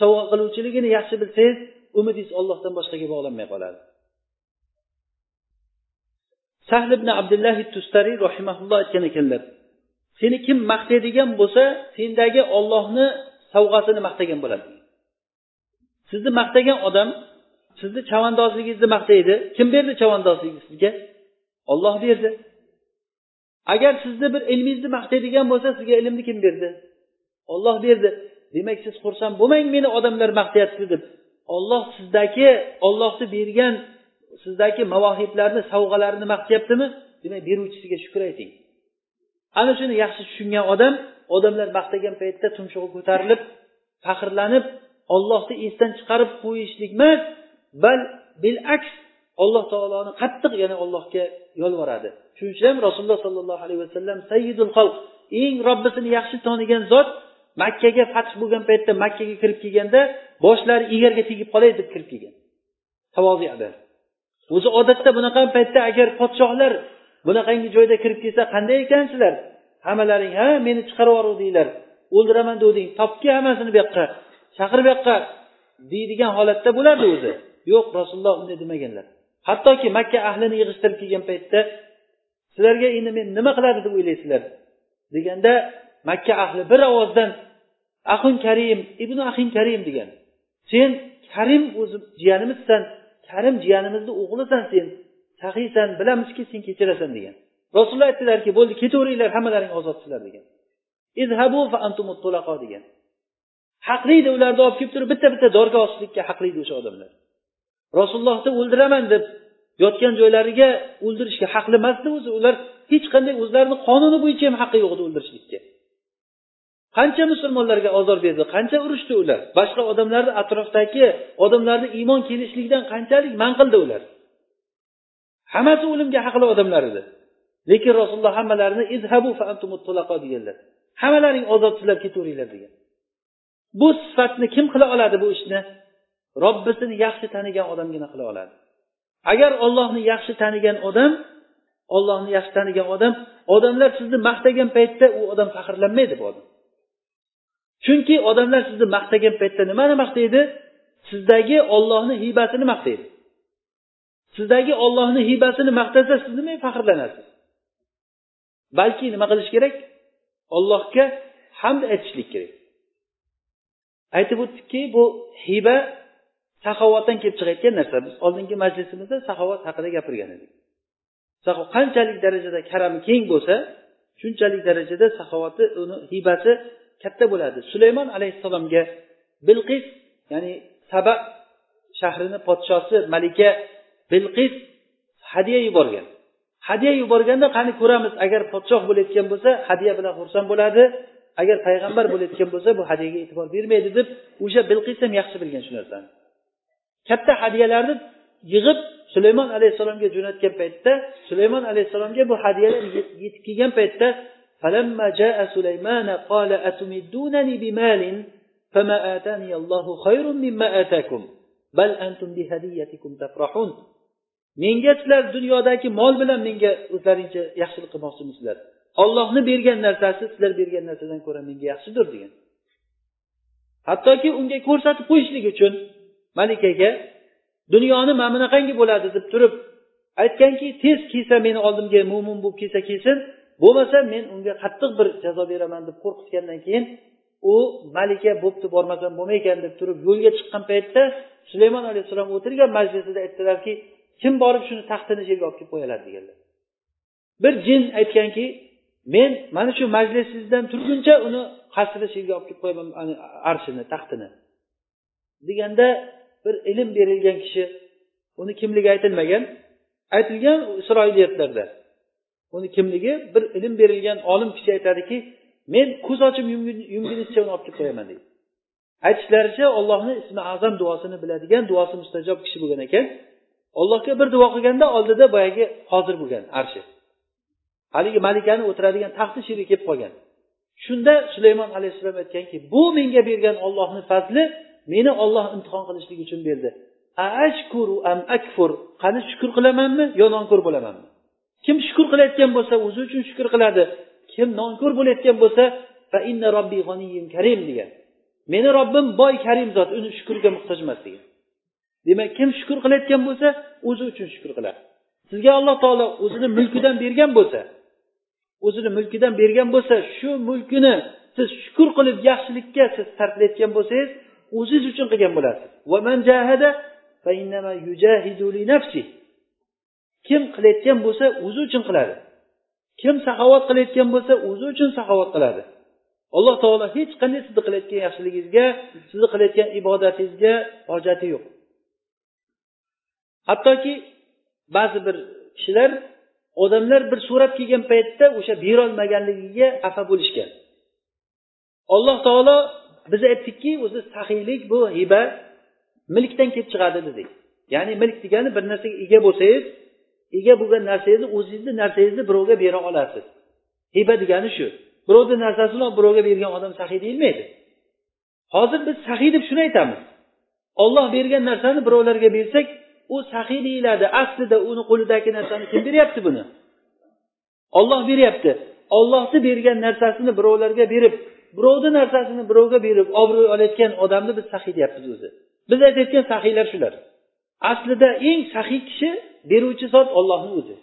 sovg'a qiluvchiligini yaxshi bilsangiz umidingiz ollohdan boshqaga bog'lanmay qoladi. Sahl ibn abdullah tustariy rahimaulloh aytgan ekanlar seni kim maqtaydigan bo'lsa sendagi ollohni sovg'asini maqtagan bo'ladi. Sizni maqtagan odam sizni chavandozligingizni maqtaydi. Kim berdi chavandozlikni sizga olloh berdi. Agar sizni bir ilmingizni maqtaydigan bo'lsa sizga ilmni kim berdi? Olloh berdi. Demak siz xursand bo'lmang meni odamlar maqtayapti deb. Olloh sizdagi ollohni bergan sizdagi mavohiblarni sovg'alarini maqtayaptimi? Demak beruvchisiga shukur ayting. Ana shuni yaxshi tushungan odam odamlar maqtagan paytda tumshug'i ko'tarilib faxrlanib ollohni esdan chiqarib qo'yishlik emas bal bilaks alloh taoloni qattiq yana allohga yolvoradi. Shuning uchun ham rasululloh sollallohu alayhi vasallam sayyidul xalq eng robbisini yaxshi tanigan zot makkaga fath bo'lgan paytda makkaga kirib kelganda boshlari egarga tegib qolay deb kirib kelgan. Tavoziada. O'zi odatda bunaqa paytda agar podshohlar bunaqangi joyda kirib kelsa qanday ekansizlar hammalaring ha meni chiqarib yuboruvdinglar o'ldiraman degding topki hammasini bu yoqqa chaqir bu yoqqa deydigan holatda bo'lardi o'zi. Yo'q rasululloh unday demaganlar. Hattoki makka ahlini yig'ishtirib kelgan paytda sizlarga endi men nima qiladi deb o'ylaysizlar? deganda makka ahli bir ovozdan ahun karim ibn ahin karim degan. Sen karim o'zi jiyanimizsan karim jiyanimizni o'g'lisan sen. sahiysan bilamizki sen kechirasan degan. Rasululloh aytdilarki bo'ldi ketaveringlar hammalaring ozodsizlar degan. Izhabu fa degan. Haqli edi ularni olib kelib turib bitta bitta dorga osishlikka haqli edi o'sha odamlar. Rasulullohni o'ldiraman deb yotgan joylariga o'ldirishga haqli emasdi o'zi. Ular hech qanday o'zlarini qonuni bo'yicha ham haqqi yo'q edi o'ldirishlikka. Qancha musulmonlarga ozor berdi qancha urushdi ular. Boshqa odamlarni atrofdagi odamlarni iymon kelishligidan qanchalik man qildi ular. Hammasi o'limga haqli odamlar edi. Lekin rasululloh hammalarini izhabu deganlar. Hammalaring ozodsizlar ketaveringlar degan. Bu sifatni kim qila oladi bu ishni? Robbisini yaxshi tanigan odamgina qila oladi. Agar ollohni yaxshi tanigan odam ollohni yaxshi tanigan odam odamlar sizni maqtagan paytda u odam faxrlanmaydi bu odam. Chunki odamlar sizni maqtagan paytda nimani maqtaydi? Sizdagi ollohni hibatini maqtaydi. Sizdagi ollohni hibasini maqtasa siz nimaga faxrlanasiz? Balki nima qilish kerak? Ollohga hamd aytishlik kerak. Aytib o'tdikki bu hiba saxovatdan kelib chiqayotgan narsa. Biz oldingi majlisimizda saxovat haqida gapirgan edik. Qanchalik darajada karami keng bo'lsa shunchalik darajada saxovati uni hibasi katta bo'ladi. Sulaymon alayhissalomga bilqis ya'ni saba shahrini podshosi malika bilqis hadya yuborgan hadya yuborganda qani ko'ramiz agar podshoh bo'layotgan bo'lsa hadya bilan xursand bo'ladi agar payg'ambar bo'layotgan bo'lsa bu hadyaga e'tibor bermaydi deb o'sha bilqis ham yaxshi bilgan shu narsani katta hadyalarni yig'ib sulaymon alayhissalomga jo'natgan paytda sulaymon alayhissalomga bu hadyalar yetib kelgan paytda فلما جاء سليمان قال أتمدونني بمال فما آتاني الله خير مما آتاكم بل أنتم بهديتكم تفرحون menga sizlar dunyodagi mol bilan menga o'zlaringcha yaxshilik qilmoqchimisizlar ollohni bergan narsasi sizlar bergan narsadan ko'ra menga yaxshidir degan. Hattoki unga ko'rsatib qo'yishlik uchun malikaga dunyoni mana bunaqangi bo'ladi deb turib aytganki tez kelsa meni oldimga mo'min bo'lib kelsa kelsin bo'lmasa men unga qattiq bir jazo beraman deb qo'rqitgandan keyin u malika bo'pti bormasam bo'lmaykan deb turib yo'lga chiqqan paytda sulaymon alayhissalom o'tirgan majlisida aytdilarki kim borib shuni taxtini yerga olib kelib qo'ya deganlar. Bir jin aytganki men mana shu majlisingizdan turguncha uni qasri yerga olib kelib qo'yaman arshini taxtini. deganda bir ilm berilgan kishi uni kimligi aytilmagan. Aytilgan isroiliyatlarda uni kimligi bir ilm berilgan olim kishi aytadiki men ko'z ochib yumgunizcha uni olib kelib qo'yaman deydi. Aytishlaricha ollohni ismi azam duosini biladigan duosi mustajob kishi bo'lgan ekan. Ollohga bir duo qilganda oldida boyagi hozir bo'lgan arshi. Haligi malikani o'tiradigan taxti shu yerga kelib qolgan. Shunda sulaymon alayhissalom aytganki bu menga bergan ollohni fazli meni olloh imtihon qilishlik uchun berdi. Ashkuru am akfur qani shukur qilamanmi yo nonko'r bo'lamanmi? Kim shukur qilayotgan bo'lsa o'zi uchun shukur qiladi. Kim nonko'r bo'layotgan bo'lsa fa inna robbi karim degan. Meni robbim boy karim zot uni shukurga muhtoj emas degan. Demak kim shukur qilayotgan bo'lsa o'zi uchun shukur qiladi. Sizga alloh taolo o'zini mulkidan bergan bo'lsa o'zini mulkidan bergan bo'lsa shu mulkini siz shukur qilib yaxshilikka siz sarflayotgan bo'lsangiz o'zingiz uchun qilgan bo'lasiz. Kim qilayotgan bo'lsa o'zi uchun qiladi. Kim saxovat qilayotgan bo'lsa o'zi uchun saxovat qiladi. Alloh taolo hech qanday sizni qilayotgan yaxshiligingizga sizni qilayotgan ibodatingizga hojati yo'q. Hattoki ba'zi bir kishilar odamlar bir so'rab kelgan paytda o'sha berolmaganligiga xafa bo'lishgan. Alloh taolo biz aytdikki o'zi saxiylik bu hiba milkdan kelib chiqadi dedik. Ya'ni milk degani bir narsaga ega bo'lsangiz ega bo'lgan narsangizni o'zingizni narsangizni birovga bera olasiz. Hiba degani shu. Birovni narsasini olib birovga bergan odam saxiy deyilmaydi. Hozir biz saxiy deb shuni aytamiz. Olloh bergan narsani birovlarga bersak u saxiy deyiladi. Aslida uni qo'lidagi narsani kim beryapti buni? Olloh beryapti. Ollohni bergan narsasini birovlarga berib birovni narsasini birovga berib obro' olayotgan odamni biz saxiy deyapmiz o'zi. Biz aytayotgan saxiylar shular. Aslida eng saxiy kishi beruvchi zot ollohni o'zi.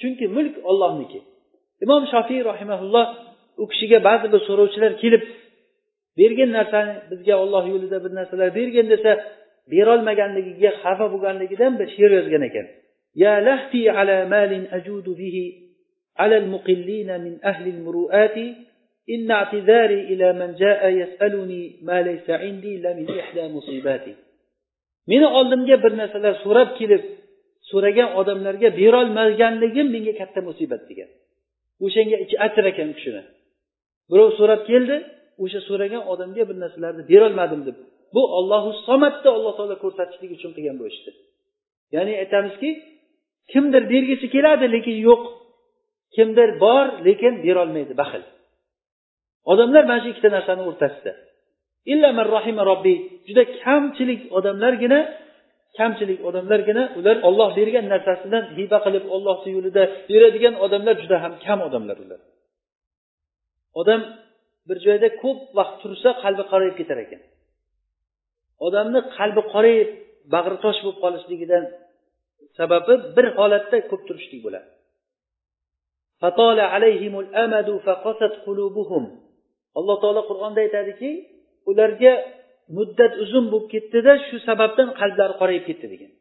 Chunki mulk ollohniki imom shofiy rahimaulloh u kishiga ba'zi bir so'rovchilar kelib bergan narsani bizga olloh yo'lida bir narsalar bergin desa berolmaganligiga xafa bo'lganligidan bir she'r yozgan ekan ya lahti ala malin ajudu bihi على المقلين من أهل المروءات إن اعتذاري إلى من جاء يسألني ما ليس عندي لمن إحدى مصيباتي meni oldimga bir narsalar so'rab kelib so'ragan odamlarga berolmaganligim menga katta musibat degan o'shanga ichi achir ekan u kishini birov so'rab keldi o'sha so'ragan odamga bir narsalarni berolmadim deb Bu ollohu somatni alloh taolo ko'rsatishlik uchun qilgan bu ishni ya'ni aytamizki kimdir bergisi keladi lekin yo'q. Kimdir bor lekin berolmaydi baxil. Odamlar mana shu ikkita narsani o'rtasida. Illa man robbiy juda kamchilik odamlargina kamchilik odamlargina ular olloh bergan narsasidan hiba qilib ollohni yo'lida beradigan odamlar juda ham kam odamlar ular. Odam bir joyda ko'p vaqt tursa qalbi qorayib ketar ekan. Odamni qalbi qorayib bag'ri tosh bo'lib qolishligidan sababi bir holatda ko'p turishlik bo'ladi. Alloh taolo qur'onda aytadiki ularga muddat uzun bo'lib ketdida shu sababdan qalblari qorayib ketdi degan.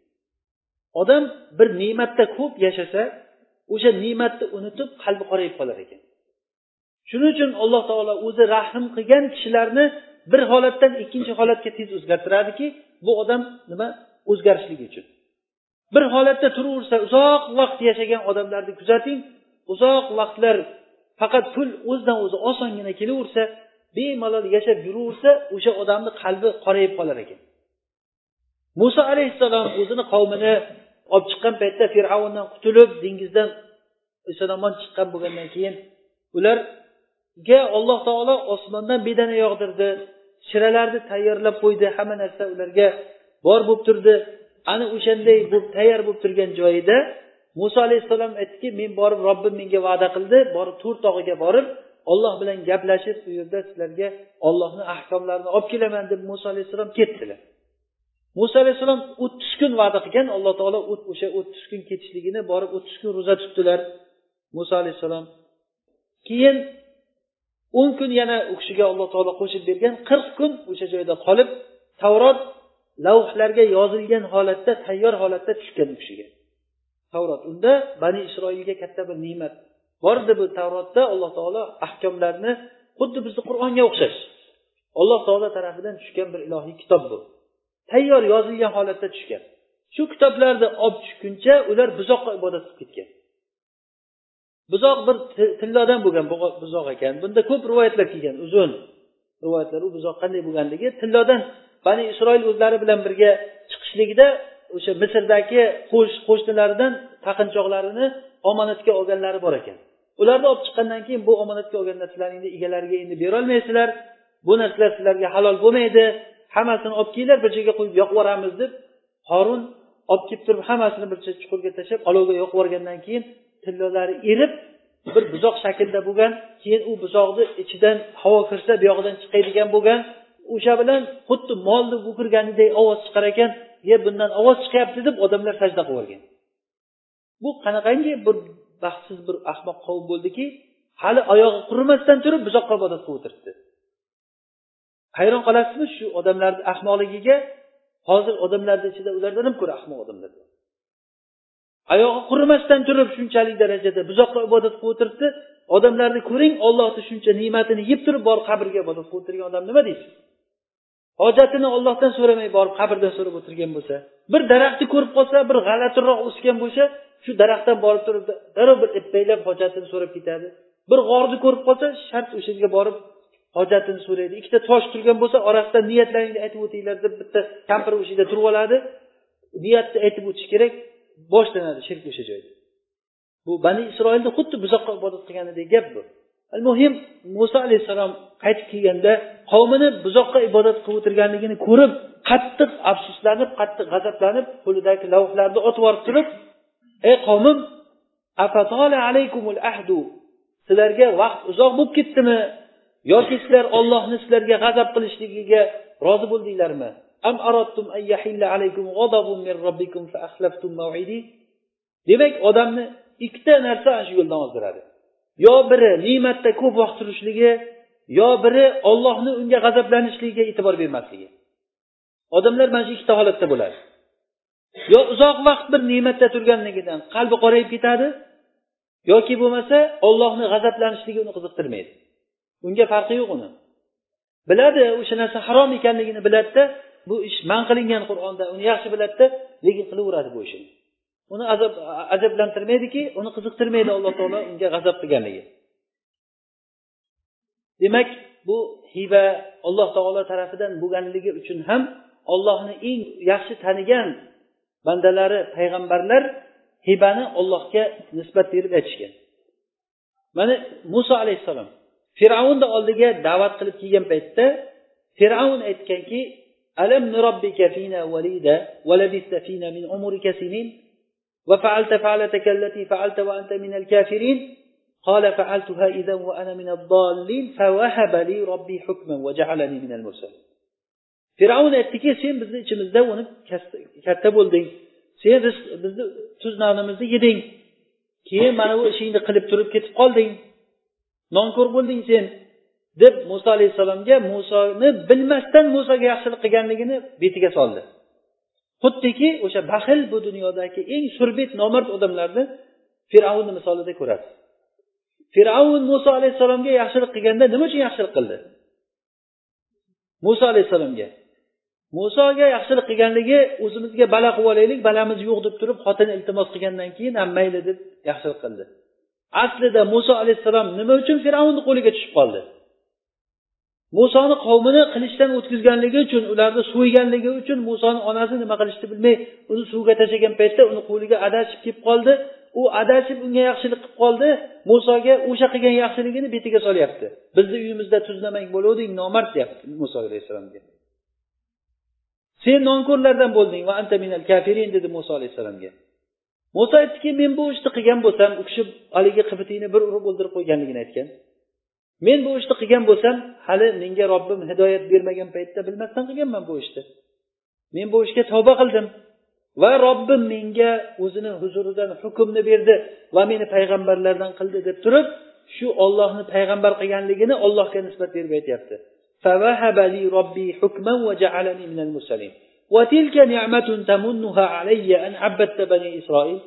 Odam bir ne'matda ko'p yashasa o'sha ne'matni unutib qalbi qorayib qolar ekan. Shuning uchun alloh taolo o'zi rahm qilgan kishilarni bir holatdan ikkinchi holatga tez o'zgartiradiki bu odam nima? O'zgarishligi uchun. Bir holatda turaversa uzoq vaqt yashagan odamlarni kuzating. Uzoq vaqtlar faqat pul o'zidan o'zi osongina kelaversa bemalol yashab yuraversa o'sha odamni qalbi qorayib qolar ekan. Muso alayhissalom o'zini qavmini olib chiqqan paytda fir'avndan qutulib dengizdan eson omon chiqqan bo'lgandan keyin ularga alloh taolo osmondan bedana yog'dirdi shiralarni tayyorlab qo'ydi. Hamma narsa ularga bor bo'lib turdi. Ana o'shanday bo'lib tayyor bo'lib turgan joyida muso alayhissalom aytdiki men borib robbim menga va'da qildi. Borib tur tog'iga borib olloh bilan gaplashib u yerda sizlarga ollohni ahkomlarini olib kelaman deb muso alayhissalom ketdilar. Muso alayhissalom o'ttiz kun va'da qilgan. Alloh taolo o'sha o'ttiz kun ketishligini borib o'ttiz kun ro'za tutdilar. Muso alayhissalom keyin o'n kun yana u kishiga alloh taolo qo'shib bergan qirq kun o'sha joyda qolib tavrot lavhlarga yozilgan holatda tayyor holatda tushgan u kishiga. Tavrot unda bani isroilga katta bir ne'mat bor edi bu tavrotda alloh taolo ahkomlarni xuddi bizni qur'onga o'xshash. Alloh taolo tarafidan tushgan bir ilohiy kitob bu. Tayyor yozilgan holatda tushgan. Shu kitoblarni olib tushguncha ular buzoqqa ibodat qilib ketgan. Buzoq bir tillodan bo'lgan buzoq ekan. Bunda ko'p rivoyatlar kelgan uzun rivoyatlar. U buzoq qanday bo'lganligi tillodan bani isroil o'zlari bilan birga chiqishligida o'sha misrdagi qo'shnilaridan taqinchoqlarini omonatga olganlari bor ekan. Ularni olib chiqqandan keyin bu omonatga olgan narsalaringni egalariga endi berolmaysizlar. Bu narsalar sizlarga halol bo'lmaydi. Hammasini olib kelinglar bir joyga qo'yib yoqib yuboramiz deb horun olib kelib turib hammasini bir chuqurga tashlab olovga yoqib yuborgandan keyin tillalari erib bir buzoq shaklida bo'lgan keyin u buzoqni ichidan havo kirsa buyog'idan chiqadigan bo'lgan o'sha bilan xuddi molni bo'kirganidek ovoz chiqar ekan ye bundan ovoz chiqyapti deb odamlar sajda qilib yuborgan bu qanaqangi bir baxtsiz bir ahmoq qavm bo'ldiki hali oyog'i qurimasdan turib buzoqqa ibodat qilib o'tiribdi. Hayron qolasizmi shu odamlarni ahmoqligiga? Hozir odamlarni ichida ulardan ham ko'ra ahmoq odamlar bor. Oyog'i qurimasdan turib shunchalik darajada buzoqqa ibodat qilib o'tiribdi. Odamlarni ko'ring ollohni shuncha ne'matini yeb turib borib qabrga ibodat qilib o'tirgan odam nima deysiz hojatini ollohdan so'ramay borib qabrdan so'rab o'tirgan bo'lsa bir daraxtni ko'rib qolsa bir g'alatiroq o'sgan bo'lsa shu daraxtdan borib turib darrov bir ippaylab hojatini so'rab ketadi. Bir g'orni ko'rib qolsa shart o'sha yerga borib hojatini so'raydi. Ikkita tosh turgan bo'lsa orasidan niyatlaringni aytib o'tinglar deb bitta kampir o'sha yerda turib oladi. Niyatni aytib o'tish kerak. Boshlanadi shirk o'sha joyda. Bu bani isroilni xuddi buzoqqa ibodat qilganidek gap bu. Al muhim muso alayhissalom qaytib kelganda qavmini buzoqqa ibodat qilib o'tirganligini ko'rib qattiq afsuslanib qattiq g'azablanib qo'lidagi lavhlarni otib yuborib turib ey qavmim alaykumul ahdu? Sizlarga vaqt uzoq bo'lib ketdimi? Yoki sizlar ollohni sizlarga g'azab qilishligiga rozi bo'ldinglarmi? Am aradtum an yahilla alaykum ghadabun min robbikum fa akhlaftum maw'idi. Demak odamni ikkita narsa ana shu yo'ldan ozdiradi. Yo biri ne'matda ko'p vaqt turishligi yo biri ollohni unga g'azablanishligiga e'tibor bermasligi. Odamlar mana shu ikkita holatda bo'ladi. Yo uzoq vaqt bir ne'matda turganligidan qalbi qorayib ketadi yoki bo'lmasa ollohni g'azablanishligi uni qiziqtirmaydi. Unga farqi yo'q uni. Biladi o'sha narsa harom ekanligini biladida bu ish man qilingan qur'onda uni yaxshi biladida lekin qilaveradi bu ishini. Uni azab ajablantirmaydiki uni qiziqtirmaydi alloh taolo unga g'azab qilganligi. Demak bu hiba alloh taolo tarafidan bo'lganligi uchun ham ollohni eng yaxshi tanigan bandalari payg'ambarlar hibani ollohga nisbat berib aytishgan. Mana muso alayhissalom fir'avnni oldiga da'vat qilib kelgan paytda fir'avn aytganki alam nurobbika fina valida va labista fina min umrika sinin وفعلت فعلتك التي فعلت وأنت من الكافرين قال فعلتها إذا وأنا من الضالين فوهب لي ربي حكما وجعلني من المرسلين fir'avn aytdiki sen bizni ichimizda uni katta bo'lding sen bizni tuz nonimizni yeding keyin mana bu ishingni qilib turib ketib qolding nonko'r bo'lding sen deb muso alayhissalomga musoni bilmasdan musoga yaxshilik qilganligini betiga soldi. Xuddiki o'sha baxil bu dunyodagi eng surbet nomard odamlarni fir'avnni misolida ko'rasiz fir'avn muso alayhissalomga yaxshilik qilganda nima uchun yaxshilik qildi? Muso alayhissalomga musoga yaxshilik qilganligi o'zimizga bala qilib olaylik balamiz yo'q deb turib xotini iltimos qilgandan keyin ham mayli deb yaxshilik qildi. Aslida muso alayhissalom nima uchun fir'avnni qo'liga tushib qoldi? Musoni qavmini qilichdan o'tkazganligi uchun ularni so'yganligi uchun musoni onasi nima qilishni bilmay uni suvga tashlagan paytda uni qo'liga adashib kelib qoldi. U adashib unga yaxshilik qilib qoldi. Musoga o'sha qilgan yaxshiligini betiga solyapti. Bizni uyimizda tuzlamang bo'luvding nomard deyapti muso alayhissalomga. Sen nonko'rlardan bo'lding va anta minal kafirin dedi muso alayhissalomga. Muso aytdiki men bu ishni qilgan bo'lsam u kishi haligi qibitingni bir urib o'ldirib qo'yganligini aytgan. men bu ishni qilgan bo'lsam hali menga robbim hidoyat bermagan paytda bilmasdan qilganman bu ishni men bu ishga tavba qildim va robbim menga o'zini huzuridan hukmni berdi va meni payg'ambarlardan qildi deb turib shu ollohni payg'ambar qilganligini ollohga nisbat berib aytyapti وتلك نعمة تمنها علي أن عبدت بني إسرائيل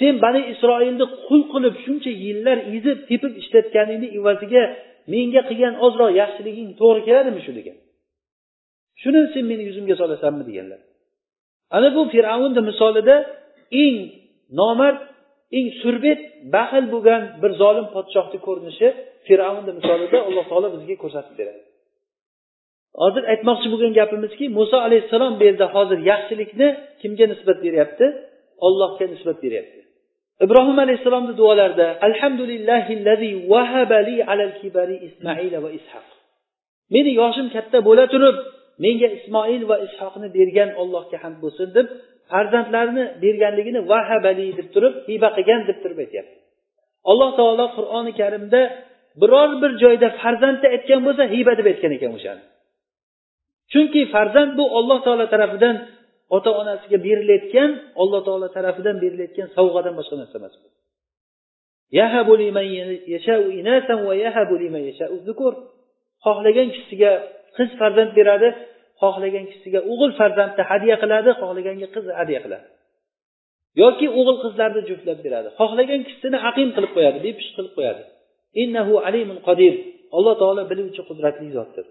sen bani isroilni qul qilib shuncha yillar ezib tepib ishlatganingni evaziga menga qilgan ozroq yaxshiliging to'g'ri keladimi shu degan. Shuni sen meni yuzimga solasanmi deganlar. Ana bu fir'avnni misolida eng nomard eng surbet baxil bo'lgan bir zolim podshohni ko'rinishi fir'avnni misolida alloh taolo bizga ko'rsatib beradi. Hozir aytmoqchi bo'lgan gapimizki muso alayhissalom bu yerda hozir yaxshilikni kimga nisbat beryapti? Ollohga nisbat beryapti. Ibrohim alayhissalomni duolarida alhamdulillahillazi vahabali alal kibari ismoila va ishoq meni yoshim katta bo'la turib menga ismoil va ishoqni bergan ollohga hamd bo'lsin deb farzandlarni berganligini vahabali deb turib hiba qilgan deb turib aytyapti. Alloh taolo qur'oni karimda biror bir joyda farzandni aytgan bo'lsa hiba deb aytgan ekan o'shani. Chunki farzand bu olloh taolo tarafidan ota onasiga berilayotgan alloh taolo tarafidan berilayotgan sovg'adan boshqa narsa emas bu. Xohlagan kishisiga qiz farzand beradi xohlagan kishisiga o'g'il farzandni hadya qiladi xohlaganga qiz hadya qiladi. Yoki o'g'il qizlarni juftlab beradi xohlagan kishisini aqim qilib qo'yadi bepish qilib qo'yadi. Innahu alimun qodir alloh taolo biluvchi qudratli zotdir.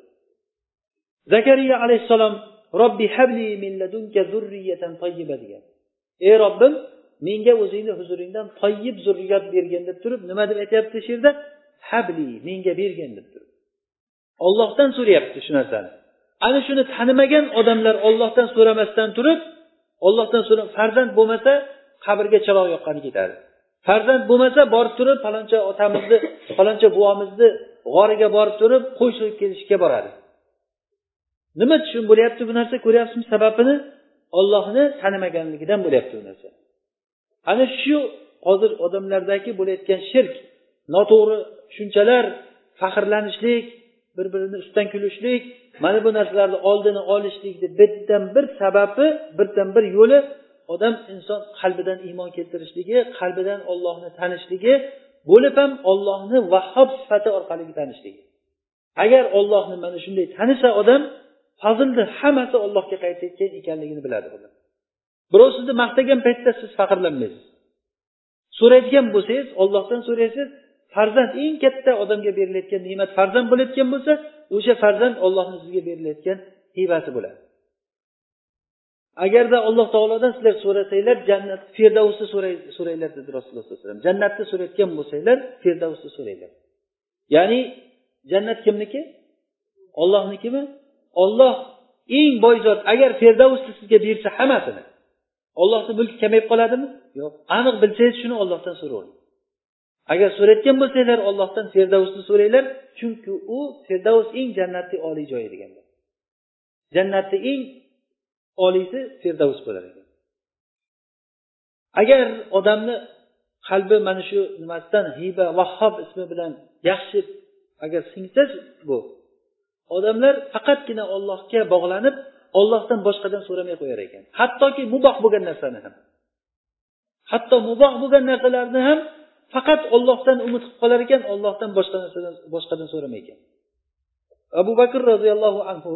Zakariya alayhissalom robbi habli min ladunka zurriyatan tayyiba degan. Ey robbim menga o'zingni huzuringdan toyyib zurriyat bergin deb turib nima deb aytyapti shu yerda? Habli menga bergin deb turib. Ollohdan so'rayapti shu narsani. Ana shuni tanimagan odamlar ollohdan so'ramasdan turib ollohdan so'rab farzand bo'lmasa qabrga chiroq yoqqani ketadi farzand bo'lmasa borib turib faloncha otamizni faloncha buvomizni g'origa borib turib qo'y so'yib kelishga boradi. Nima uchun bo'lyapti bu narsa? Ko'ryapsizmi sababini? Ollohni tanimaganligidan bo'lyapti bu narsa. Ana shu hozir odamlardagi bo'layotgan shirk noto'g'ri tushunchalar faxrlanishlik bir birini ustidan kulishlik mana bu narsalarni oldini olishlikni birdan bir sababi birdan bir yo'li odam inson qalbidan iymon keltirishligi qalbidan ollohni tanishligi bo'lib ham ollohni vahhob sifati orqali tanishligi. Agar ollohni mana shunday tanisa odam fazlni hammasi allohga qaytayotgan ekanligini biladi odam birov sizni maqtagan paytda siz faxrlanmaysiz. So'raydigan bo'lsangiz ollohdan so'raysiz farzand eng katta odamga berilayotgan ne'mat farzand bo'layotgan bo'lsa o'sha farzand ollohni sizga berilayotgan hibasi bo'ladi. Agarda alloh taolodan sizlar so'rasanglar jannat firdavsni so'ranglar dedi rasululloh sallallohu alayhi vasallam. Jannatni so'rayotgan bo'lsanglar firdavsni so'ranglar. Ya'ni jannat kimniki? Ollohnikimi olloh eng boy zot agar firdavsni sizga bersa hammasini. Ollohni mulki kamayib qoladimi? Yo'q. Aniq bilsangiz shuni ollohdan so'ravering agar so'rayotgan bo'lsanglar ollohdan firdavsni so'ranglar. Chunki u firdavs eng jannatni oliy joyi deganlar jannatni eng oliysi firdavs bo'lar ekan. Agar odamni qalbi mana shu nimasidan hiba vahhob ismi bilan yaxshi agar singsa bu odamlar faqatgina ollohga bog'lanib ollohdan boshqadan so'ramay qo'yar ekan. Hattoki muboh bo'lgan narsani ham. Hatto muboh bo'lgan narsalarni ham faqat ollohdan umid qilib qolar ekan ollohdan boshqa narsadan boshqadan so'ramay ekan. Abu bakr roziyallohu anhu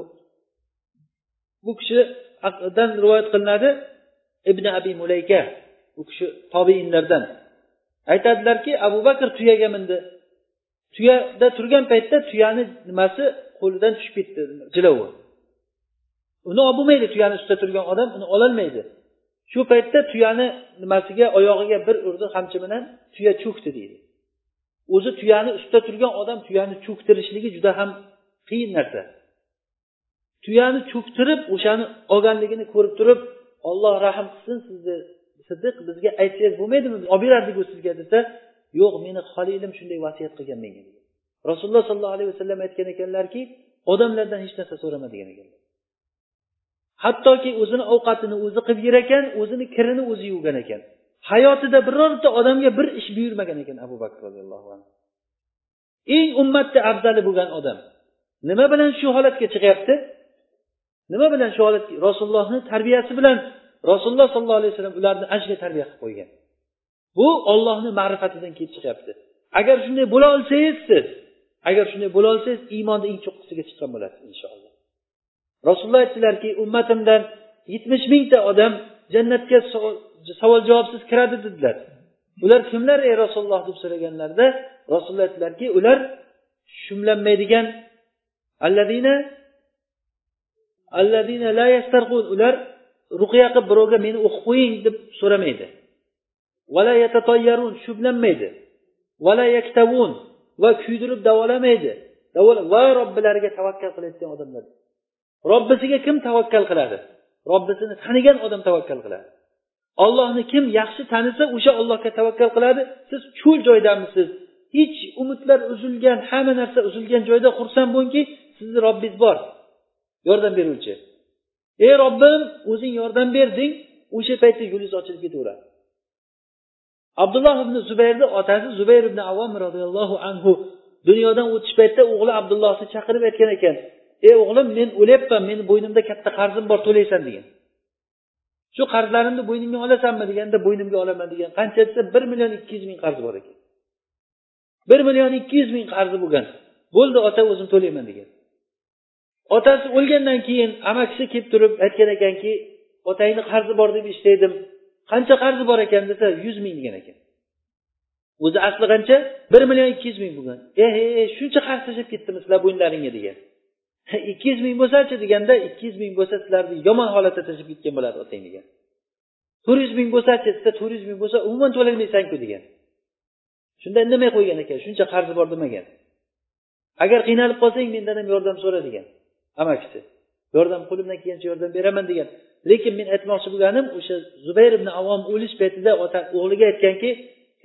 bu kishidan rivoyat qilinadi ibn abi mulayka u kishi tobeinlardan aytadilarki abu bakr tuyaga mindi. Tuyada turgan paytda tuyani nimasi? Qo'lidan tushib ketdi jilovi. Uni olib bo'lmaydi tuyani ustida turgan odam uni ololmaydi. Shu paytda tuyani nimasiga oyog'iga bir urdi qamchi bilan tuya cho'kdi deydi. O'zi tuyani ustida turgan odam tuyani cho'ktirishligi juda ham qiyin narsa. Tuyani cho'ktirib o'shani olganligini ko'rib turib olloh rahm qilsin sizni siddiq bizga aytsangiz bo'lmaydimi olib berardiku sizga desa yo'q meni holilim shunday vasiyat qilgan menga rasululloh sollallohu alayhi vasallam aytgan ekanlarki odamlardan hech narsa so'rama degan ekanlar. Hattoki o'zini ovqatini o'zi qilib yer ekan o'zini kirini o'zi yuvgan ekan. Hayotida birorta odamga bir ish buyurmagan ekan abu bakr roziyallohu anhu. Eng ummatni afzali bo'lgan odam nima bilan shu holatga chiqyapti? Nima bilan shu holatga rasulullohni tarbiyasi bilan rasululloh sollallohu alayhi vasallam ularni ajli tarbiya qilib qo'ygan. Bu ollohni ma'rifatidan kelib chiqyapti. Agar shunday bo'la olsangiz siz agar shunday bo'la olsangiz iymonni eng cho'qqisiga chiqqan bo'lasiz inshaalloh. Rasululloh aytdilarki ummatimdan yetmish mingta odam jannatga savol javobsiz kiradi dedilar. Ular kimlar ey rasululloh deb so'raganlarida rasululloh aytdilarki ular shumlanmaydigan alladina alladina la yastarqun ular ruqiya qilib birovga meni o'qib qo'ying deb so'ramaydi. Vala yatatoyyarun shumlanmaydi vala yaktavun va kuydirib davolamaydi. Va robbilariga tavakkal qilayotgan odamlar. Robbisiga kim tavakkal qiladi? Robbisini tanigan odam tavakkal qiladi. Ollohni kim yaxshi tanisa o'sha ollohga tavakkal qiladi. Siz cho'l joydamisiz hech umidlar uzilgan hamma narsa uzilgan joyda xursand bo'lingki sizni robbingiz bor. Yordam beruvchi. Ey robbim o'zing yordam berding o'sha paytda yo'lingiz ochilib ketaveradi. Abdulloh ibn zubayrni otasi zubayr ibn avom roziyallohu anhu dunyodan o'tish paytida o'g'li abdullohni chaqirib aytgan ekan ey o'g'lim men o'lyapman meni bo'ynimda katta qarzim bor to'laysan degan. Shu qarzlarimni bo'ynimga olasanmi? deganda bo'ynimga olaman degan. Qancha desa bir million ikki yuz ming qarzi bor ekan. Bir million ikki yuz ming qarzi bo'lgan. Bo'ldi ota o'zim to'layman degan. Otasi o'lgandan keyin amakisi kelib turib aytgan ekanki otangni qarzi bor deb eshitgandim qancha qarzi bor ekan desa yuz ming degan ekan. O'zi asli qancha? Bir million ikki yuz ming bo'lgan ehe eh, eh, shuncha qarz tashlab ketdimi sizlar bo'yinlaringga degan. [laughs] Ikki yuz ming bo'lsachi deganda ikki yuz ming bo'lsa sizlarni yomon holatda tashlab ketgan bo'ladi otang degan. To'rt yuz ming bo'lsachi desa to'rt yuz ming bo'lsa umuman to'layolmaysanku degan. Shunda indamay qo'ygan ekan shuncha qarzi bor demagan. Agar qiynalib qolsang mendan ham yordam so'ra degan. Amakisi yordam qo'limdan kelgancha yordam beraman degan. Lekin men aytmoqchi bo'lganim o'sha zubayr ibn avom o'lish paytida ota o'g'liga aytganki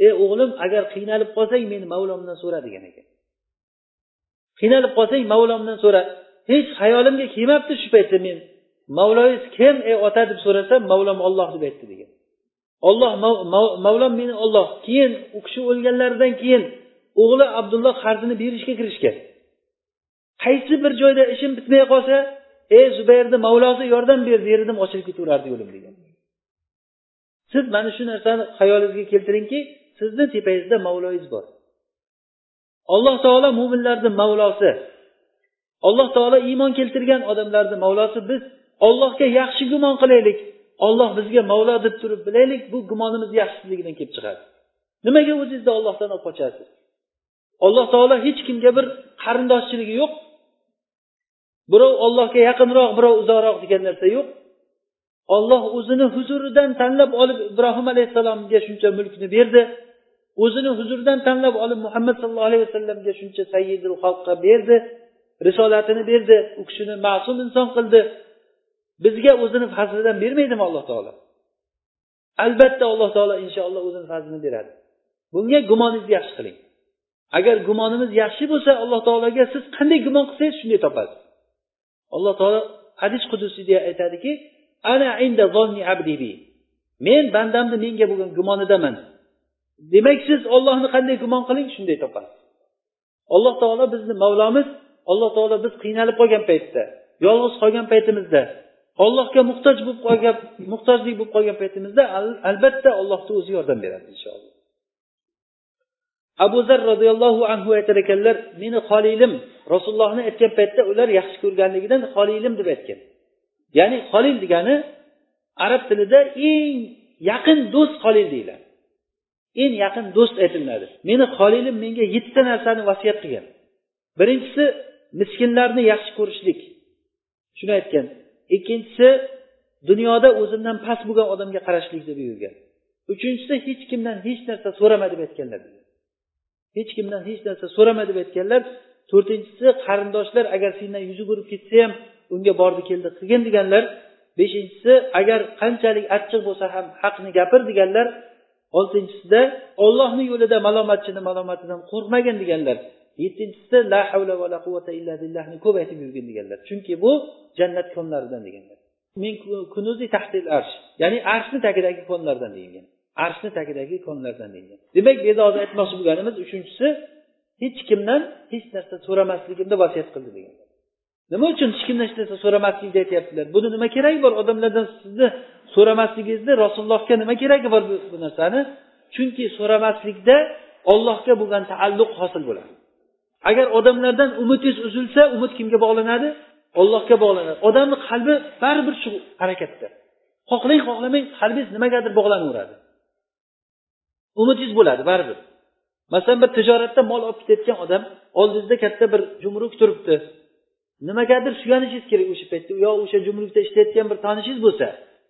ey o'g'lim agar qiynalib qolsang meni mavlomdan so'ra degan ekan. Qiynalib qolsang mavlomdan so'ra. Hech hayolimga kelmabdi shu paytda men. Mavloyingiz kim ey ota? deb so'rasam mavlom olloh deb aytdi degan. Olloh mavlom meni olloh keyin u kishi o'lganlaridan keyin o'g'li abdulloh qarzini berishga kirishgan. Qaysi bir joyda ishim bitmay qolsa ey zubayrni mavlosi yordam ber yerim ochilib ketaverardi yo'lim degan siz mana shu narsani xayolingizga keltiringki sizni tepangizda mavloyingiz bor. Alloh taolo mo'minlarni mavlosi alloh taolo iymon keltirgan odamlarni mavlosi biz ollohga yaxshi gumon qilaylik olloh bizga mavlo deb turib bilaylik bu gumonimiz yaxshiligidan kelib chiqadi. Nimaga o'zingizni ollohdan olib qochasiz alloh taolo hech kimga bir qarindoshchiligi yo'q birov ollohga yaqinroq birov uzoqroq degan narsa yo'q. Olloh o'zini huzuridan tanlab olib ibrohim alayhissalomga shuncha mulkni berdi. O'zini huzuridan tanlab olib muhammad sallallohu alayhi vasallamga shuncha sayyidul xalqqa berdi risolatini berdi. U kishini ma'sum inson qildi. Bizga o'zini fazlidan bermaydimi alloh taolo? Albatta alloh taolo inshaalloh o'zini fazlini beradi. Bunga gumoningizni yaxshi qiling. Agar gumonimiz yaxshi bo'lsa alloh taologa siz qanday gumon qilsangiz shunday topasiz. Alloh taolo hadis qudusida aytadiki ana inda abdi bi. Men bandamni menga bo'lgan gumonidaman. Demak siz ollohni qanday gumon qiling? Shunday topasiz. Alloh taolo bizni mavlomiz alloh taolo biz qiynalib qolgan paytda yolg'iz qolgan paytimizda ollohga muhtoj bo'lib qolgan muhtojlik bo'lib qolgan paytimizda albatta allohni o'zi yordam beradi inshaalloh. Abu zar roziyallohu anhu aytar ekanlar meni xolilim rasulullohni aytgan paytda ular yaxshi ko'rganligidan xolilim deb aytgan. Ya'ni xolil degani arab tilida eng yaqin do'st xolil deyiladi. Eng yaqin do'st aytiladi. Meni xolilim menga yettita narsani vasiyat qilgan. Birinchisi miskinlarni yaxshi ko'rishlik. Shuni aytgan. Ikkinchisi dunyoda o'zimdan past bo'lgan odamga qarashlik deb buyurgan uchinchisi hech kimdan hech narsa so'rama deb aytganlar. Hech kimdan hech narsa so'rama deb aytganlar. To'rtinchisi qarindoshlar agar sendan yuzi ko'rib ketsa ham unga bordi keldi qilgin deganlar. Beshinchisi agar qanchalik achchiq bo'lsa ham haqni gapir deganlar. Oltinchisida ollohni yo'lida malomatchini malomatidan qo'rqmagin deganlar. Yettinchisida la havla va la quvvata illa billahni ko'p aytib yurgin deganlar. Chunki bu jannat konlaridan deganlar. Men kunuzi tahtil arsh ya'ni arshni tagidagi konlardan deyilgan. Arshni tagidagi konlardan deyilgan demak bu yerda hozir aytmoqchi bo'lganimiz uchinchisi hech kimdan hech narsa so'ramasligimni vasiyat qildi degan. Nima uchun hech kimdan hech narsa so'ramaslikni aytyaptilar? Buni nima keragi bor? Odamlardan sizni so'ramasligingizni rasulullohga nima keragi bor bu, bu narsani? Chunki so'ramaslikda ollohga bo'lgan taalluq hosil bo'ladi. Agar odamlardan umidingiz uzilsa umid kimga bog'lanadi? Ollohga bog'lanadi. Odamni qalbi baribir shu harakatda. Xohlang xohlamang qalbingiz nimagadir bog'lanaveradi. Umidingiz bo'ladi baribir. Masalan bir tijoratda mol olib ketayotgan odam oldingizda katta bir jumruk turibdi. Nimagadir suyanishingiz kerak o'sha paytda. Yo o'sha jumrukda ishlayotgan bir tanishingiz bo'lsa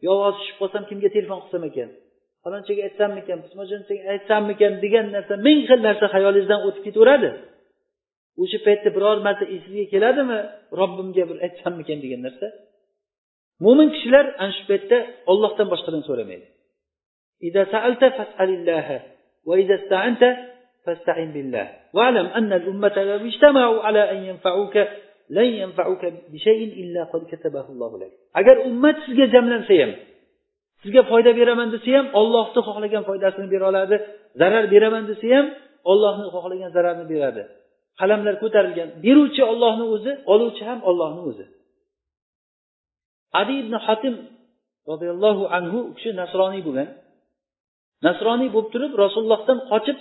yo hozir tushib qolsam kimga telefon qilsam ekan? Falonchaga aytsammikan pismojonchaga aytsammikan degan narsa ming xil narsa xayolingizdan o'tib ketaveradi. O'sha paytda biror marta esingizga keladimi robbimga bir aytsammikan degan narsa? Mo'min kishilar ana shu paytda ollohdan boshqadan so'ramaydi. وإذا استعنت فاستعن بالله واعلم أن الأمة لو اجتمعوا على أن ينفعوك لن ينفعوك بشيء إلا قد كتبه الله لك agar ummat sizga jamlansa ham sizga foyda beraman desa ham ollohni xohlagan foydasini bera oladi zarar beraman desa ham ollohni xohlagan zararni beradi qalamlar ko'tarilgan beruvchi ollohni o'zi oluvchi ham ollohni o'zi adi ibn hotim roziyallohu anhu u kishi nasroniy bo'lgan nasroniy bo'lib turib rasulullohdan qochib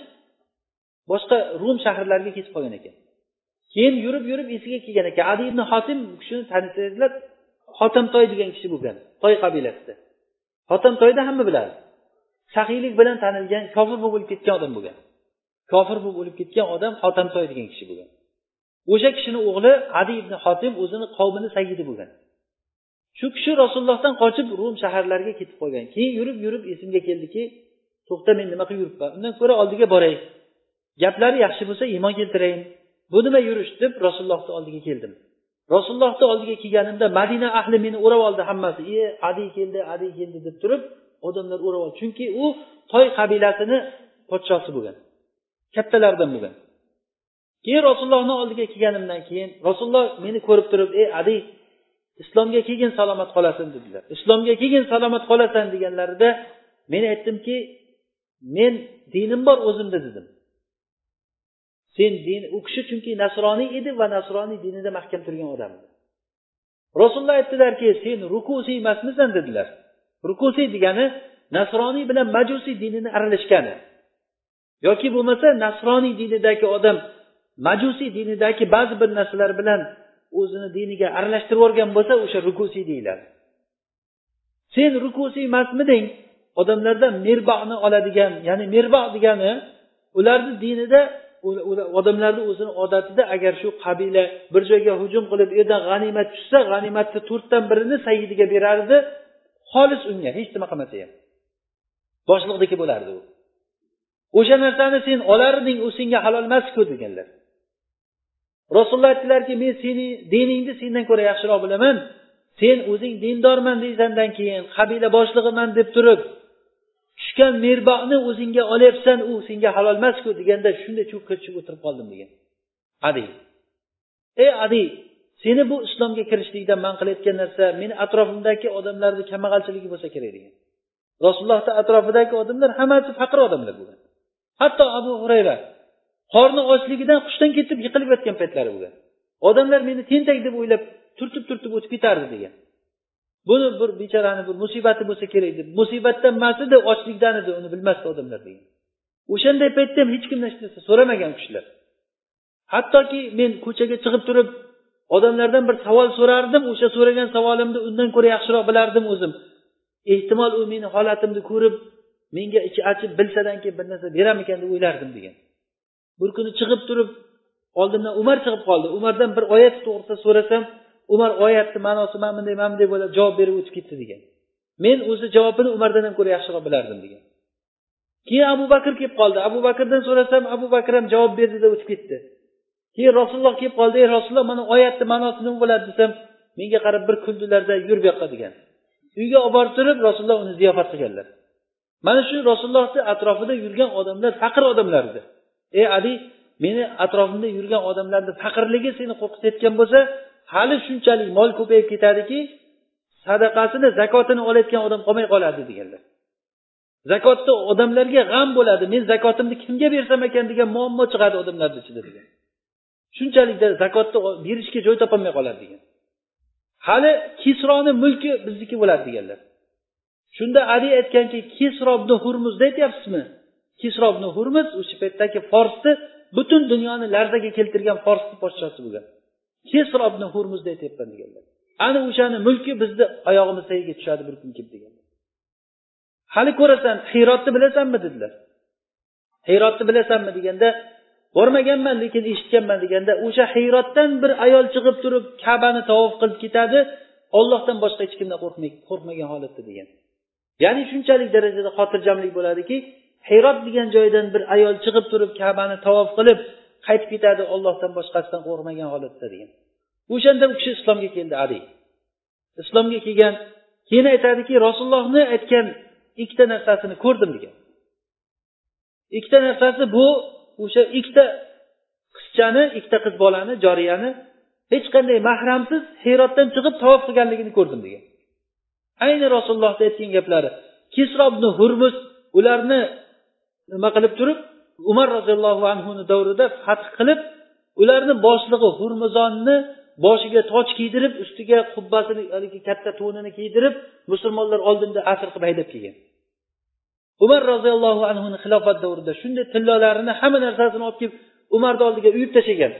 boshqa rum shaharlariga ketib qolgan ekan. Keyin yurib yurib esiga kelgan ekan. Adi ibn hotim u kishini tanisanglar xotamtoy degan kishi bo'lgan toy qabilasida xotamtoyni hamma biladi. Saxiylik bilan tanilgan kofir bo'lib o'lib ketgan odam bo'lgan kofir bo'lib o'lib ketgan odam hotamtoy degan kishi bo'lgan o'sha kishini o'g'li adi ibn hotim o'zini qavmini sayidi bo'lgan shu kishi rasulullohdan qochib rum shaharlariga ketib qolgan. Keyin yurib yurib esimga keldiki to'xta men nima qilib yuribman? Undan ko'ra oldiga boray. Gaplari yaxshi bo'lsa iymon keltirayin. Bu nima yurish deb rasulullohni oldiga keldim. Rasulullohni oldiga kelganimda madina ahli meni o'rab oldi hammasi. E adi keldi adi keldi deb turib odamlar o'rab oldi. Chunki u toy qabilasini podshosi bo'lgan. Kattalardan bo'lgan. Keyin rasulullohni oldiga kelganimdan keyin rasululloh meni ko'rib turib ey adi islomga kelgin salomat qolasan dedilar. Islomga kelgin salomat qolasan deganlarida men aytdimki men dinim bor o'zimda dedim. Sen din u kishi chunki nasroniy edi va nasroniy dinida mahkam turgan odam edi. Rasululloh aytdilarki sen rukusiy emasmisan dedilar. Rukusiy degani nasroniy bilan majusiy dinini aralashgani. Yoki bo'lmasa nasroniy dinidagi odam majusiy dinidagi ba'zi bir narsalar bilan o'zini diniga aralashtirib yuborgan bo'lsa o'sha rukusiy deyiladi. Sen rukusiy emasmiding? Odamlardan merbani oladigan ya'ni merbo degani ularni dinida odamlarni o'zini odatida agar shu qabila bir joyga hujum qilib u yerdan g'animat tushsa g'animatni to'rtdan birini sayyidiga berardi xolis unga hech nima qilmasa ham. Boshliqniki bo'lardi u. O'sha narsani sen olarding u senga halol emasku deganlar. Rasululloh aytdilarki men seni diningni sendan ko'ra yaxshiroq bilaman. Sen o'zing dindorman deysandan keyin qabila boshlig'iman deb turib tushgan merboni o'zingga olyapsan u senga halol emasku deganda shunday cho'kka tushib o'tirib qoldim degan. Adi. Ey adi seni bu islomga kirishlikdan man qilayotgan narsa meni atrofimdagi odamlarni kambag'alchiligi bo'lsa kerak degan. Rasulullohni atrofidagi odamlar hammasi faqir odamlar bo'lgan. Hatto abu hurayra qorni ochligidan hushdan ketib yiqilib yotgan paytlari bo'lgan. Odamlar meni tentak deb o'ylab turtib turtib o'tib ketardi degan. Buni bir bechorani bir musibati bo'lsa kerak deb musibatdan emas edi ochlikdan edi uni bilmasdi odamlar degan. O'shanday paytda ham hech kimdan hech narsa so'ramagan u kishilar. Hattoki men ko'chaga chiqib turib odamlardan bir savol so'rardim o'sha so'ragan savolimni undan ko'ra yaxshiroq bilardim o'zim. Ehtimol u meni holatimni ko'rib menga ichi achib bilsadan keyin bir narsa beramikan deb o'ylardim degan. Bir kuni chiqib turib oldimdan umar chiqib qoldi. Umardan bir oyat to'g'risida so'rasam umar oyatni ma'nosi mana bunday mana bunday bo'ladi javob berib o'tib ketdi degan. Men o'zi javobini umardan ham ko'ra yaxshiroq bilardim degan. Keyin abu bakr kelib qoldi. Abu bakrdan so'rasam abu bakr ham javob berdida o'tib ketdi. Keyin rasululloh kelib qoldi ey rasululloh mana oyatni ma'nosi nima bo'ladi desam menga qarab bir kuldilarda yur bu yoqqa degan. Uyga olib borib turib rasululloh uni ziyofat qilganlar. Mana shu rasulullohni atrofida yurgan odamlar faqir odamlar edi. Ey ali meni atrofimda yurgan odamlarni faqirligi seni qo'rqitayotgan bo'lsa hali shunchalik mol ko'payib ketadiki sadaqasini zakotini olayotgan odam qolmay qoladi deganlar. Zakotni odamlarga g'am bo'ladi men zakotimni kimga bersam ekan degan muammo chiqadi odamlarni ichida degan. Shunchalik zakotni berishga joy topolmay qoladi degan. Hali kisroni mulki bizniki bo'ladi deganlar. Shunda ali aytganki kisrobni hurmuzni aytyapsizmi kisrobni hurmuz o'sha paytdagi forsni butun dunyoni larzaga keltirgan forsni podshosi bo'lgan. Kisrobni hurmuzni aytyapman deganlar. Ana o'shani mulki bizni oyog'imiz tagiga tushadi bir kun kelib deganlar. Hali ko'rasan hirotni bilasanmi dedilar. Hirotni bilasanmi deganda bormaganman lekin eshitganman deganda o'sha hirotdan bir ayol chiqib turib kabani tavof qilib ketadi ollohdan boshqa hech kimdan qo'rqmagan holatda degan. Ya'ni shunchalik darajada xotirjamlik bo'ladiki hirot degan joydan bir ayol chiqib turib kabani tavof qilib qaytib ketadi ollohdan boshqasidan qo'rqmagan holatda degan. O'shanda u kishi islomga keldi ali. Islomga kelgan keyin aytadiki rasulullohni aytgan ikkita narsasini ko'rdim degan. Ikkita narsasi bu o'sha ikkita qizchani ikkita qiz bolani joriyani hech qanday mahramsiz hirotdan chiqib tavof qilganligini ko'rdim degan. Ayni rasulullohni aytgan gaplari kisrobni hurmus ularni nima qilib turib umar roziyallohu anhuni davrida fath qilib ularni boshlig'i hurmizonni boshiga toj kiydirib ustiga qubbasini haligi katta to'nini kiydirib musulmonlar oldinda asr qilib haydab kelgan. Umar roziyallohu anhuni xilofat davrida shunday tillolarini hamma narsasini olib kelib umarni oldiga uyib tashlagan.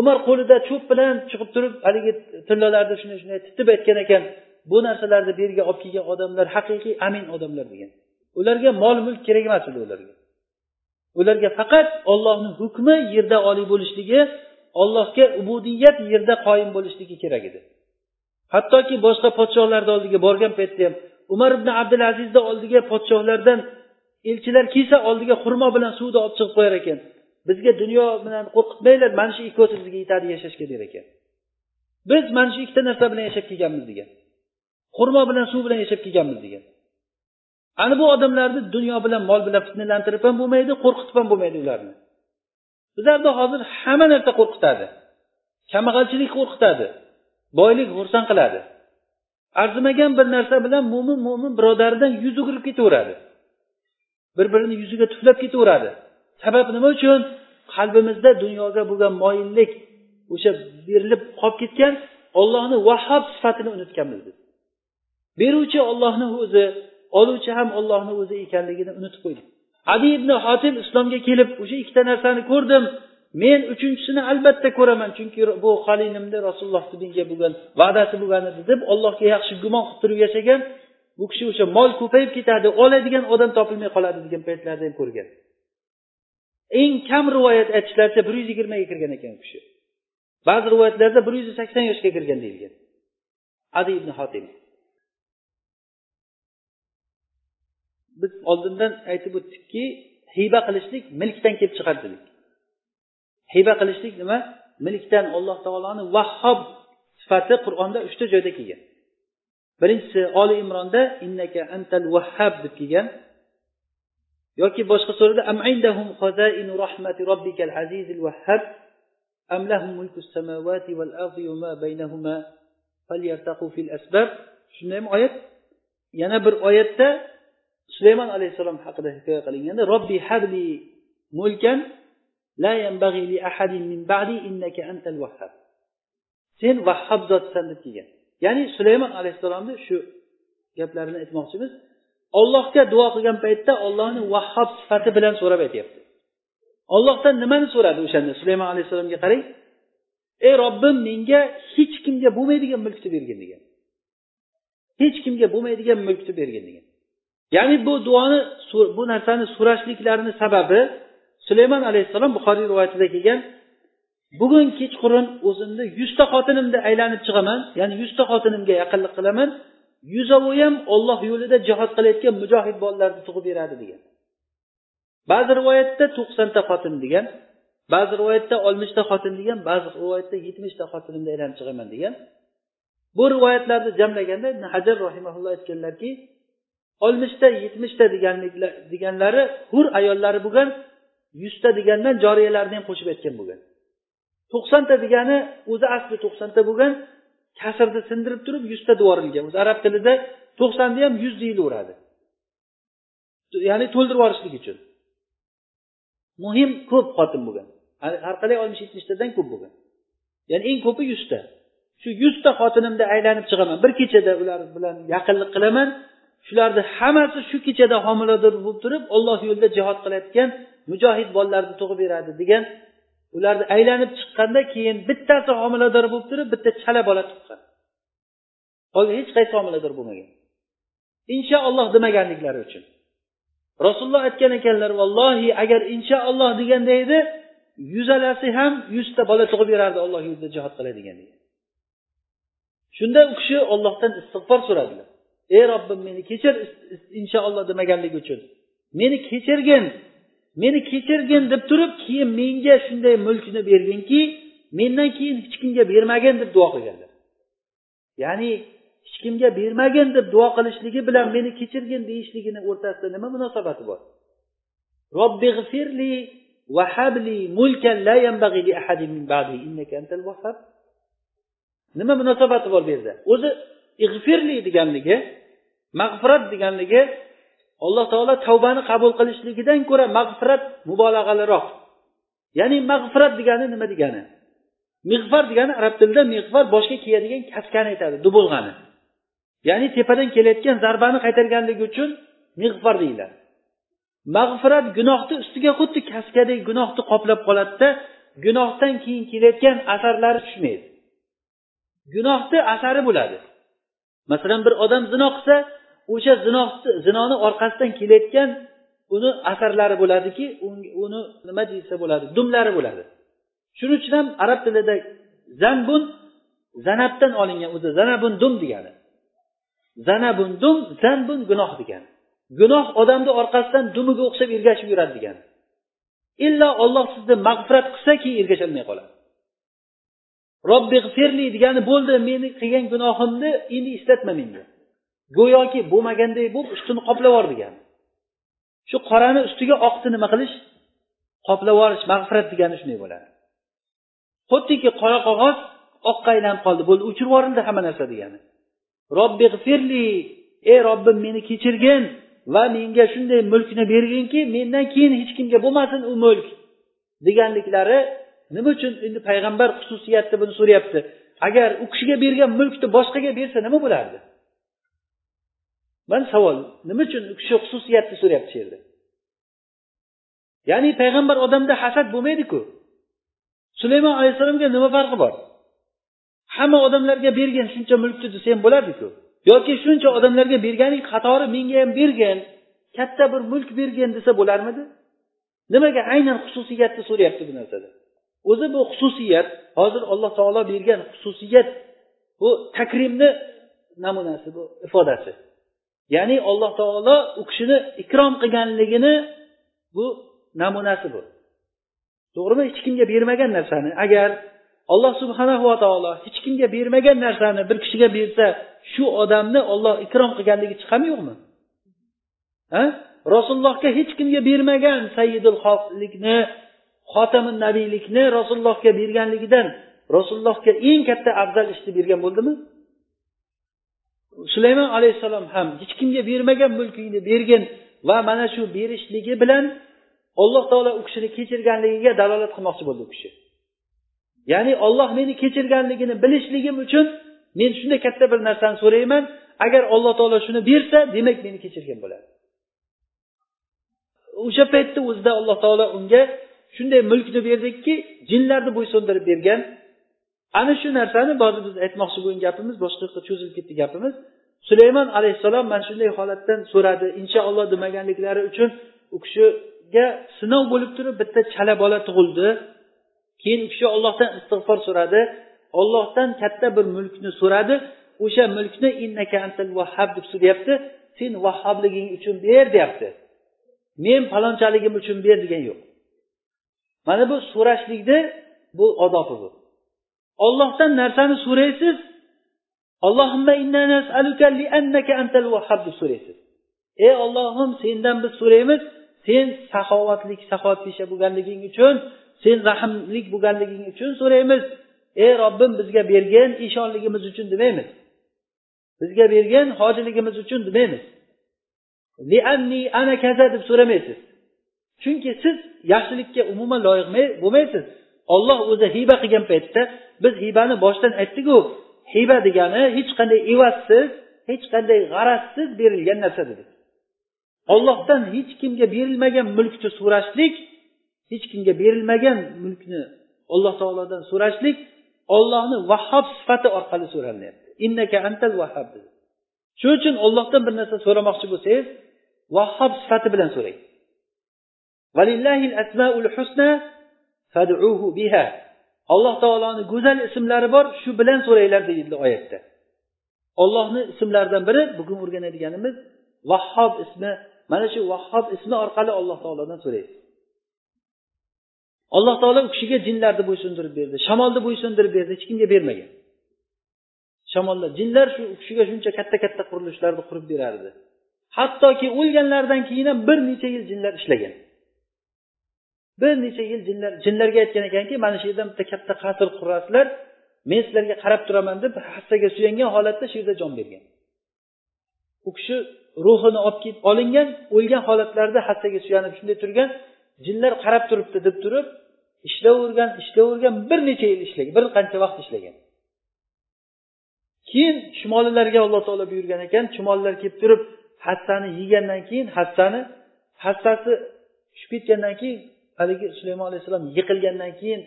Umar qo'lida cho'p bilan chiqib turib haligi tillalarni shunday shunday titib aytgan ekan bu narsalarni bu yerga olib kelgan odamlar haqiqiy amin odamlar degan. Ularga mol mulk kerak emas edi ularga. Ularga faqat ollohni hukmi yerda oliy bo'lishligi ollohga ubudiyat yerda qoyim bo'lishligi kerak edi. Hattoki boshqa podshohlarni oldiga borgan paytda ham umar ibn abdulazizni oldiga podshohlardan elchilar kelsa oldiga xurmo bilan suvni olib chiqib qo'yar ekan. Bizga dunyo bilan qo'rqitmanglar mana shu ikkovsi bizga yetadi yashashga der ekan. Biz mana shu ikkita narsa bilan yashab kelganmiz degan. Xurmo bilan suv bilan yashab kelganmiz degan. Ana bu odamlarni dunyo bilan mol bilan fitnalantirib ham bo'lmaydi qo'rqitib ham bo'lmaydi ularni. Bizlarni hozir hamma narsa qo'rqitadi. Kambag'alchilik qo'rqitadi. Boylik xursand qiladi. Arzimagan bir narsa bilan mo'min mo'min birodaridan yuz o'girib ketaveradi. Bir birini yuziga tuflab ketaveradi. Sabab nima uchun? Qalbimizda dunyoga bo'lgan moyillik o'sha berilib qolib ketgan ollohni vahob sifatini unutganmiz biz. Beruvchi ollohni o'zi oluvchi ham ollohni o'zi ekanligini unutib qo'ydi. Adi ibn hotim islomga kelib o'sha ikkita narsani ko'rdim. Men uchinchisini albatta ko'raman chunki bu xolinimni rasulullohni menga bo'lgan va'dasi bo'lgan edi deb allohga yaxshi gumon qilib turib yashagan. Bu kishi o'sha mol ko'payib ketadi oladigan odam topilmay qoladi degan paytlarda ham ko'rgan. Eng kam rivoyat aytishlaricha bir yuz yigirmaga kirgan ekan u kishi. Ba'zi rivoyatlarda bir yuz sakson yoshga kirgan deyilgan. Adi ibn hotim biz oldindan aytib o'tdikki hiba qilishlik milkdan kelib chiqadi dedik. Hiba qilishlik nima? Milkdan alloh taoloni vahhob sifati qur'onda uchta joyda kelgan. Birinchisi oli imronda innaka antal vahhab deb kelgan yoki boshqa surada am indahum khazainu rahmati robbikal azizil vahhab am lahum mulkus samawati val ardi va ma baynahuma falyartaqu fil asbab. Shunday ham oyat? Yana bir oyatda sulaymon alayhissalom haqida hikoya qilinganda robbi habli mulkan la yanbaghi li ahadin min ba'di innaka antal vahhab sen vahhab zotsan deb kelgan. Ya'ni sulaymon alayhissalomni shu gaplarini aytmoqchimiz. Ollohga duo qilgan paytda ollohni vahhob sifati bilan so'rab aytyapti. Ollohdan nimani so'radi o'shanda? Sulaymon alayhissalomga qarang. Ey robbim menga hech kimga bo'lmaydigan mulkni bergin degan. Hech kimga bo'lmaydigan mulkni bergin degan. Ya'ni bu duoni bu narsani so'rashliklarini sababi sulaymon alayhissalom buxoriy rivoyatida kelgan bugun kechqurun o'zimni yuzta xotinimni aylanib chiqaman ya'ni yuzta xotinimga yaqinlik qilaman yuzovi ham olloh yo'lida jihod qilayotgan mujohid bolalarni tug'ib beradi degan. Ba'zi rivoyatda to'qsonta xotin degan ba'zi rivoyatda oltmishta xotin degan ba'zi rivoyatda yetmishta xotinimni aylanib chiqaman degan. Bu rivoyatlarni jamlaganda hajar rahimaulloh aytganlarki oltmishta yetmishta deganlari hur ayollari bo'lgan yuzta degandan joriyalarni ham qo'shib aytgan bo'lgan to'qsonta degani o'zi asli to'qsonta bo'lgan kasrni sindirib turib yuzta yuborilgan o'zi arab tilida to'qsonni ham yuz deyilaveradi. Ya'ni to'ldirib yuborishlik uchun. Muhim ko'p xotin bo'lgan har qalay oltmish yetmishtadan ko'p bo'lgan ya'ni eng ko'pi yuzta. Shu yuzta xotinimni aylanib chiqaman. Bir kechada ular bilan yaqinlik qilaman. Shularni hammasi shu kechada homilador bo'lib turib olloh yo'lida jihod qilayotgan mujohid bolalarni tug'ib beradi degan ularni aylanib chiqqanda keyin bittasi homilador bo'lib turib bitta chala bola tuqqan qolgan hech qaysi homilador bo'lmagan. Inshaalloh demaganliklari uchun. Rasululloh aytgan ekanlar vallohi agar inshaalloh deganda edi yuzalasi ham yuzta bola tug'ib berardi olloh yo'lida jihod qiladigan degan. Shunda u kishi ollohdan istig'for so'radilar. Ey robbim meni kechir inshaalloh demaganligi uchun. Meni kechirgin meni kechirgin deb turib keyin menga shunday mulkni berginki mendan keyin hech kimga bermagin deb duo qilganlar. Ya'ni hech kimga bermagin deb duo qilishligi bilan meni kechirgin deyishligini o'rtasida nima munosabati bor? Robbi g'firli vahabli mulkan la yanbaghi li ahadin min ba'di innaka antal vahhab nima munosabati bor bu yerda? O'zi ig'firli deganligi mag'firat deganligi alloh taolo tavbani qabul qilishligidan ko'ra mag'firat mubolag'aliroq ya'ni mag'firat degani nima degani? Mig'far degani arab tilida mig'far boshga kiyadigan kaskani aytadi dubulg'ani. Ya'ni tepadan kelayotgan zarbani qaytarganligi uchun mig'far deyiladi. Mag'firat gunohni ustiga xuddi kaskadek gunohni qoplab qoladida gunohdan keyin kelayotgan asarlari tushmaydi. Gunohni asari bo'ladi. Masalan bir odam zino qilsa o'sha zinoni orqasidan kelayotgan uni asarlari bo'ladiki uni nima deysa bo'ladi dumlari bo'ladi. Shuning uchun ham arab tilida zanbun zanabdan olingan o'zi zanabun dum degani. Zanabun dum zanbun gunoh degani. Gunoh odamni orqasidan dumiga o'xshab ergashib yuradi degani. Illo olloh sizni mag'firat qilsa keyin ergasholmay qoladi. Robbi g'firli degani bo'ldi meni qilgan gunohimni endi eslatma menga. Go'yoki bo'lmaganday bo'lib ustini qoplab yubor degani shu qorani ustiga oqni nima qilish qoplab yuborish mag'firat degani shunday bo'ladi. Xuddiki qora qog'oz oqqa aylanib qoldi bo'ldi o'chirib yuborildi hamma narsa degani. Robbi g'firli ey robbim meni kechirgin va menga shunday mulkni berginki mendan keyin hech kimga bo'lmasin u mulk deganliklari nima uchun endi payg'ambar xususiyatda buni so'rayapti? Agar u kishiga bergan mulkni boshqaga bersa nima bo'lardi? Mana savol nima uchun u kishi xususiyatni so'rayapti shu yerda? Ya'ni payg'ambar odamda hasad bo'lmaydiku. Sulaymon alayhissalomga nima farqi bor? Hamma odamlarga bergin shuncha mulkni desa ham bo'lardiku. Yoki shuncha odamlarga berganing qatori menga ham bergin katta bir mulk bergin desa bo'larmidi? Nimaga aynan xususiyatni so'rayapti bu narsada? O'zi bu xususiyat hozir alloh taolo bergan xususiyat bu takrimni namunasi bu ifodasi. Ya'ni alloh taolo u kishini ikrom qilganligini bu namunasi bu. To'g'rimi? Hech kimga bermagan narsani. Agar alloh subhanahu va taolo hech kimga bermagan narsani bir kishiga bersa shu odamni olloh ikrom qilganligi chiqadimi yo'qmi? Ha? Rasulullohga hech kimga bermagan sayyidul xoflikni xotamin nabiylikni rasulullohga berganligidan rasulullohga eng katta afzal ishni bergan bo'ldimi? Sulaymon alayhissalom ham hech kimga bermagan mulkingni bergin va mana shu berishligi bilan alloh taolo u kishini kechirganligiga dalolat qilmoqchi bo'ldi u kishi. Ya'ni olloh meni kechirganligini bilishligim uchun men shunday katta bir narsani so'rayman. Agar alloh taolo shuni bersa demak meni kechirgan bo'ladi. O'sha paytda o'zida alloh taolo unga shunday mulkni berdiki jinlarni bo'ysundirib bergan ana shu narsani ba'zi biz aytmoqchi bo'lgan gapimiz boshqa yoqqa cho'zilib ketdi gapimiz. Sulaymon alayhissalom mana shunday holatdan so'radi. Inshaalloh demaganliklari uchun u kishiga sinov bo'lib turib bitta chala bola tug'ildi. Keyin u kishi ollohdan istig'for so'radi. Ollohdan katta bir mulkni so'radi. O'sha mulkni innaka antal vahhab deb so'rayapti sen vahhobliging uchun ber deyapti. Men falonchaligim uchun ber degan yo'q. Mana bu so'rashlikni bu odobi bu. Ollohdan narsani so'raysiz. Antal so'raysiz. Ey ollohim sendan biz so'raymiz. Sen saxovatlik saxovatpesha bo'lganliging uchun sen rahmlik bo'lganliging uchun so'raymiz. Ey robbim bizga bergin eshonligimiz uchun demaymiz. Bizga bergin hojiligimiz uchun demaymiz. Ana kaza deb so'ramaysiz. Chunki siz yaxshilikka umuman loyiq bo'lmaysiz. Olloh o'zi hiba qilgan paytda biz hibani boshidan aytdiku hiba degani hech qanday evazsiz hech qanday g'arazsiz berilgan narsa dedik ollohdan hech kimga berilmagan mulkni so'rashlik hech kimga berilmagan mulkni alloh taolodan so'rashlik ollohni vahhob sifati orqali so'ralinyapti. Innaka antal vahhab shuning uchun ollohdan bir narsa so'ramoqchi bo'lsangiz vahhob sifati bilan so'rang. Alloh taoloni go'zal ismlari bor shu bilan so'ranglar deyildi oyatda. Ollohni ismlaridan biri bugun o'rganadiganimiz vahhob ismi. Mana shu vahhob ismi orqali alloh taolodan so'raysiz alloh taolo u kishiga jinlarni bo'ysundirib berdi shamolni bo'ysundirib berdi hech kimga bermagan. Shamollar jinlar shu u kishiga shuncha katta katta qurilishlarni qurib berardi. Hattoki o'lganlaridan keyin ham bir necha yil jinlar ishlagan. Bir necha yil jinlar jinlarga aytgan ekanki mana shu yerdan bitta katta qasr qurasizlar men sizlarga qarab turaman deb hassaga suyangan holatda shu yerda jon bergan. U kishi ruhini olib ketib olingan o'lgan holatlarida hassaga suyanib shunday turgan jinlar qarab turibdi deb turib ishlayvergan ishlayvergan bir necha yil ishlagan bir qancha vaqt ishlagan. Keyin chumolilarga alloh taolo buyurgan ekan chumolilar kelib turib hassani yegandan keyin hassani hassasi tushib ketgandan keyin haligi sulaymon alayhissalom yiqilgandan keyin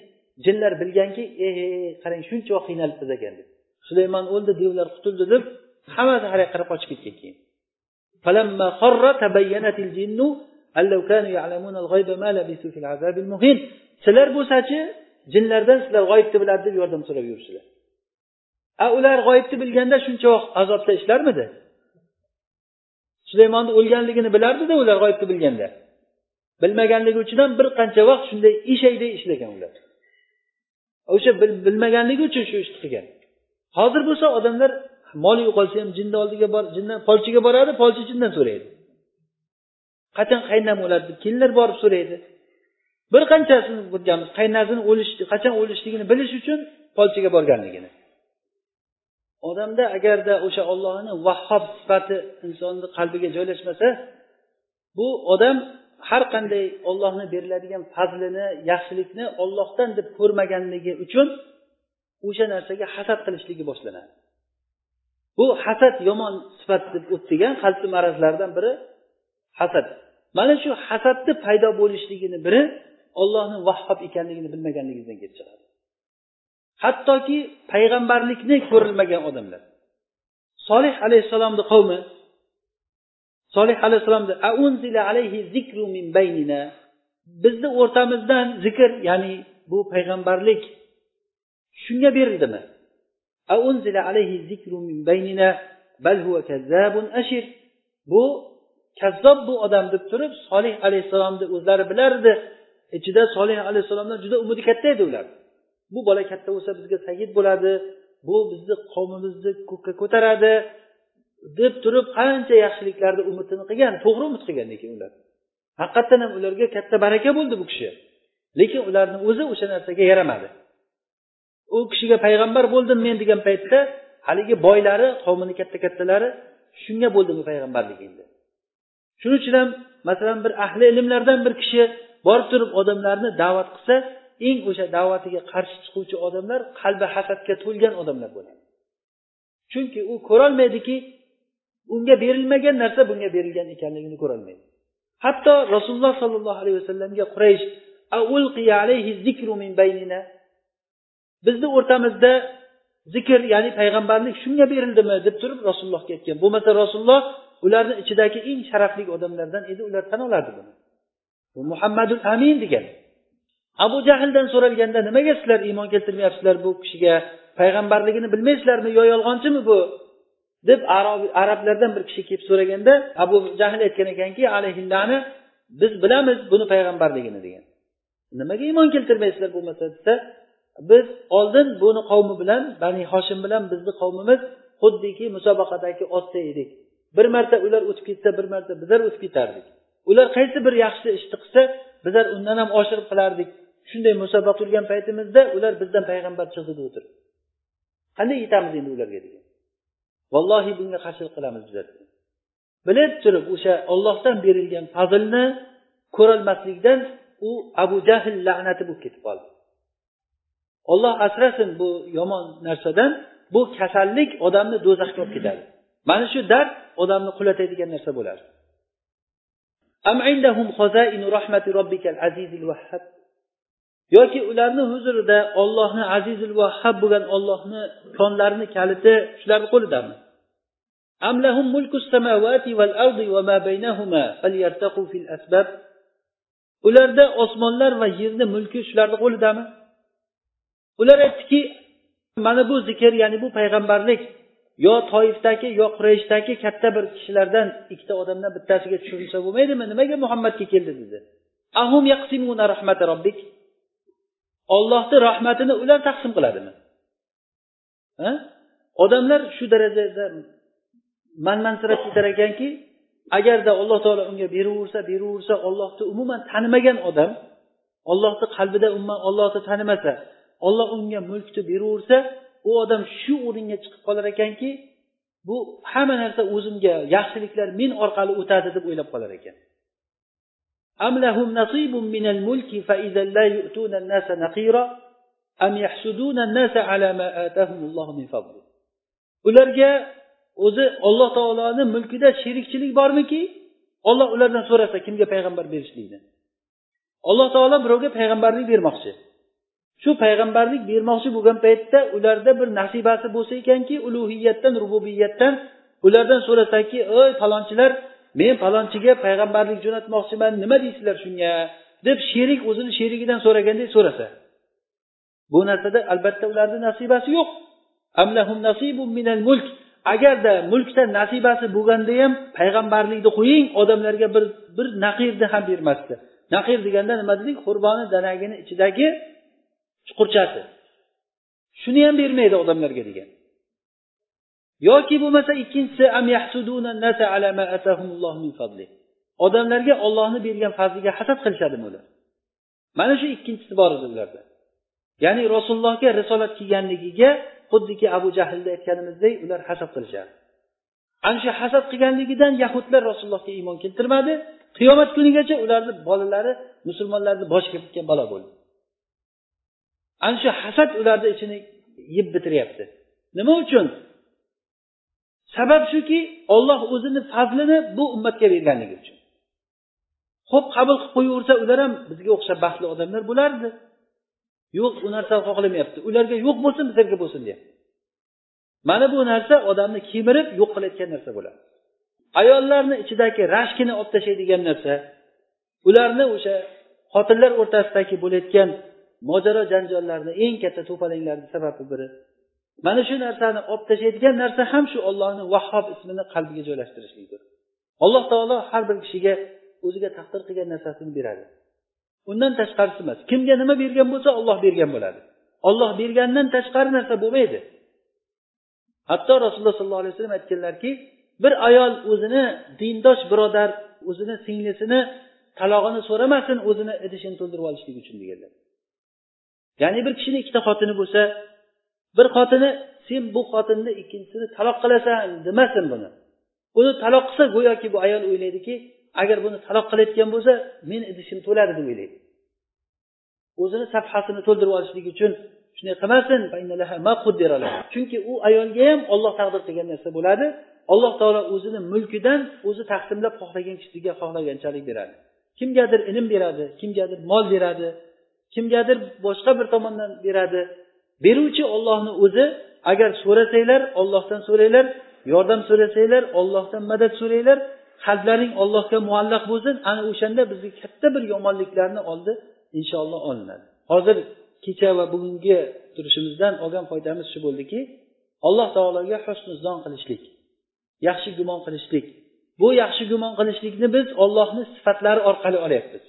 jinlar bilganki e qarang shuncha vaqt qiynalibmiz ekan deb sulaymon o'ldi devlar qutuldi deb hammasi har yoqqa qarab qochib ketgan keyin فلما خر تبينت الجن أن لو كانوا يعلمون الغيب ما لبثوا في العذاب المهين sizlar bo'lsachi jinlardan sizlar g'oyibni biladi deb yordam so'rab yursizlar a ular g'oyibni bilganda shuncha vaqt azobda ishlarmidi sulaymonni o'lganligini bilardida ular g'oyibni bilganda Bilmaganligi uchun ham bir qancha vaqt shunday eshakdek ishlagan ular. O'sha bilmaganligi uchun shu ishni qilgan. Hozir bo'lsa odamlar moli yo'qolsa ham jinni oldiga bor jindan polchiga boradi polchi jindan so'raydi. Qachon qaynam o'ladi deb kelinlar borib so'raydi? Bir qanchasini ko'rganmiz qaynasini o'lish qachon o'lishligini bilish uchun polchiga borganligini. Odamda agarda o'sha ollohni vahhob sifati insonni qalbiga joylashmasa bu odam har qanday ollohni beriladigan fazlini yaxshilikni ollohdan deb ko'rmaganligi uchun o'sha narsaga hasad qilishligi boshlanadi. Bu hasad yomon sifat deb o'tdigan qalbni marazlaridan biri hasad. Mana shu hasadni paydo bo'lishligini biri ollohni vahhob ekanligini bilmaganligingizdan kelib chiqadi. Hattoki payg'ambarlikni ko'rilmagan odamlar. Solih alayhissalomni qavmi solih alayhissalomni alayhi zikru min baynina. Bizni o'rtamizdan zikr ya'ni bu payg'ambarlik shunga berildimi? Alayhi zikru min baynina bal huwa bu kazzob bu odam deb turib solih alayhissalomni o'zlari bilardi. Ichida solih alayhissalomdan juda umidi katta edi ular. Bu bola katta bo'lsa bizga sayid bo'ladi bu bizni qavmimizni ko'kka ko'taradi deb turib qancha yaxshiliklarni umidini qilgan to'g'ri umid qilgan lekin ular. Haqiqatdan ham ularga katta baraka bo'ldi bu kishi. Lekin ularni o'zi o'sha narsaga yaramadi. U kishiga payg'ambar bo'ldim men degan paytda haligi boylari qavmini katta kattalari shunga bo'ldimi payg'ambarlik endi. Shuning uchun ham masalan bir ahli ilmlardan bir kishi borib turib odamlarni da'vat qilsa eng o'sha da'vatiga qarshi chiquvchi odamlar qalbi hasadga to'lgan odamlar bo'ladi. Chunki u ko'rolmaydiki unga berilmagan narsa bunga berilgan ekanligini ko'rolmaydi. Hatto rasululloh sollallohu alayhi vasallamga quraysh bizni o'rtamizda zikr ya'ni payg'ambarlik shunga berildimi deb turib rasulullohga aytgan. Bo'lmasa rasululloh ularni ichidagi eng sharafli odamlardan edi ular tan olardi buni. Bu muhammadul amin degan. Abu jahldan so'ralganda nimaga sizlar iymon keltirmayapsizlar bu kishiga? Payg'ambarligini bilmaysizlarmi yo yolg'onchimi bu? Deb arablardan bir kishi kelib so'raganda abu jahl aytgan ekanki alayhillani biz bilamiz buni payg'ambarligini degan. Nimaga iymon keltirmaysizlar bo'lmasa? desa biz oldin buni qavmi bilan bani hoshim bilan bizni qavmimiz xuddiki musobaqadagi otda edik. Bir marta ular o'tib ketsa bir marta bizlar o'tib ketardik. Ular qaysi bir yaxshi ishni qilsa bizlar undan ham oshirib qilardik. Shunday musobaqa turgan paytimizda ular bizdan payg'ambar chiqdi deb o'tirib qanday yetamiz endi ularga? degan. Vallohi bunga qarshilik qilamiz bizlar bilib turib o'sha ollohdan berilgan fazlni ko'rolmaslikdan u abu jahl la'nati bo'lib ketib qoldi. Olloh asrasin bu yomon narsadan bu kasallik odamni do'zaxga olib ketadi. Mana shu dard odamni qulatadigan narsa bo'ladi yoki ularni huzurida ollohni azizul vahhab bo'lgan ollohni konlarini kaliti shularni qo'lidami? Ularda osmonlar va yerni mulki shularni qo'lidami? Ular aytdiki mana bu zikr ya'ni bu payg'ambarlik yo toifdagi yo qurayshdagi katta bir kishilardan ikkita odamdan bittasiga tushirilsa bo'lmaydimi? Nimaga muhammadga keldi dedi. Ahum yaqsimuna rahmat robbik. Ollohni rahmatini ular taqsim qiladimi? Odamlar shu darajada manmansirab ketar ekanki agarda alloh taolo unga beraversa beraversa ollohni umuman tanimagan odam ollohni qalbida umuman ollohni tanimasa olloh unga mulkni beraversa u odam shu o'ringa chiqib qolar ekanki bu hamma narsa o'zimga yaxshiliklar men orqali o'tadi deb o'ylab qolar ekan. أم لهم نصيب من الملك فإذا لا يؤتون الناس نقيرا أم يحسدون الناس على ما آتاهم الله من فضله ularga o'zi olloh taoloni mulkida sherikchilik bormiki olloh ulardan so'rasa kimga payg'ambar berishlikni alloh taolo birovga payg'ambarlik bermoqchi shu payg'ambarlik bermoqchi bo'lgan paytda ularda bir nasibasi bo'lsa ekanki ulug'iyatdan rububiyatdan ulardan so'rasaki ey falonchilar men palonchiga payg'ambarlik jo'natmoqchiman nima deysizlar shunga? deb sherik o'zini sherigidan so'ragandek so'rasa bu narsada albatta ularni nasibasi yo'q. Mulk. Agarda mulkdan nasibasi bo'lganda ham payg'ambarlikni qo'ying odamlarga bir bir naqirni ham bermasdi. Naqir deganda nima dedik? Qurboni danagini ichidagi chuqurchasi. Shuni ham bermaydi odamlarga degan. Yoki bo'lmasa ikkinchisi odamlarga ollohni bergan fazliga hasad qilishadimi ular? Mana shu ikkinchisi bor edi ularda ya'ni rasulullohga risolat kelganligiga xuddiki abu jahlda aytganimizdek ular hasad qilishadi. Ana shu hasad qilganligidan yahudlar rasulullohga iymon keltirmadi. Qiyomat kunigacha ularni bolalari musulmonlarni boshiga bitgan balo bo'ldi. Ana shu hasad ularni ichini yeb bitiryapti. Nima uchun? Sabab shuki olloh o'zini fazlini bu ummatga berganligi uchun. Ho'p qabul qilib qo'yaversa ular ham bizga o'xshab baxtli odamlar bo'lardi. Yo'q u narsani xohlamayapti ularga yo'q bo'lsin bizlarga bo'lsin deyapti. Mana bu narsa odamni kemirib yo'q qilayotgan narsa bo'ladi. Ayollarni ichidagi rashkini olib tashlaydigan narsa ularni o'sha xotinlar o'rtasidagi bo'layotgan mojaro janjallarni eng katta to'polanglarni sababi biri. Mana shu narsani olib tashlaydigan narsa ham shu ollohni vahhob ismini qalbiga joylashtirishlikdir alloh taolo har bir kishiga o'ziga taqdir qilgan narsasini beradi. Undan tashqarisi emas. Kimga nima bergan bo'lsa olloh bergan bo'ladi. Olloh bergandan tashqari narsa bo'lmaydi. Hatto rasululloh sollallohu alayhi vasallam aytganlarki bir ayol o'zini dindosh birodar o'zini singlisini talog'ini so'ramasin o'zini idishini to'ldirib olishlik uchun deganlar. Ya'ni bir kishini ikkita xotini bo'lsa bir xotini sen bu xotinni ikkinchisini taloq qilasan demasin buni. Uni taloq qilsa go'yoki bu ayol o'ylaydiki agar buni taloq qilayotgan bo'lsa men idishim to'ladi deb o'ylaydi. O'zini safhasini to'ldirib olishlik uchun shunday qilmasin. Chunki u ayolga ham olloh taqdir qilgan narsa bo'ladi. Alloh taolo o'zini mulkidan o'zi taqsimlab xohlagan kishiga xohlaganchalik beradi. Kimgadir ilm beradi kimgadir mol beradi kimgadir boshqa bir tomondan beradi. Beruvchi ollohni o'zi agar so'rasanglar ollohdan so'ranglar yordam so'rasanglar ollohdan madad so'ranglar qalblaring ollohga muallaq bo'lsin ana o'shanda bizga katta bir yomonliklarni oldi inshaalloh olinadi. Hozir kecha va bugungi turishimizdan olgan foydamiz shu bo'ldiki alloh taologa husnuzon qilishlik yaxshi gumon qilishlik. Bu yaxshi gumon qilishlikni biz ollohni sifatlari orqali olyapmiz.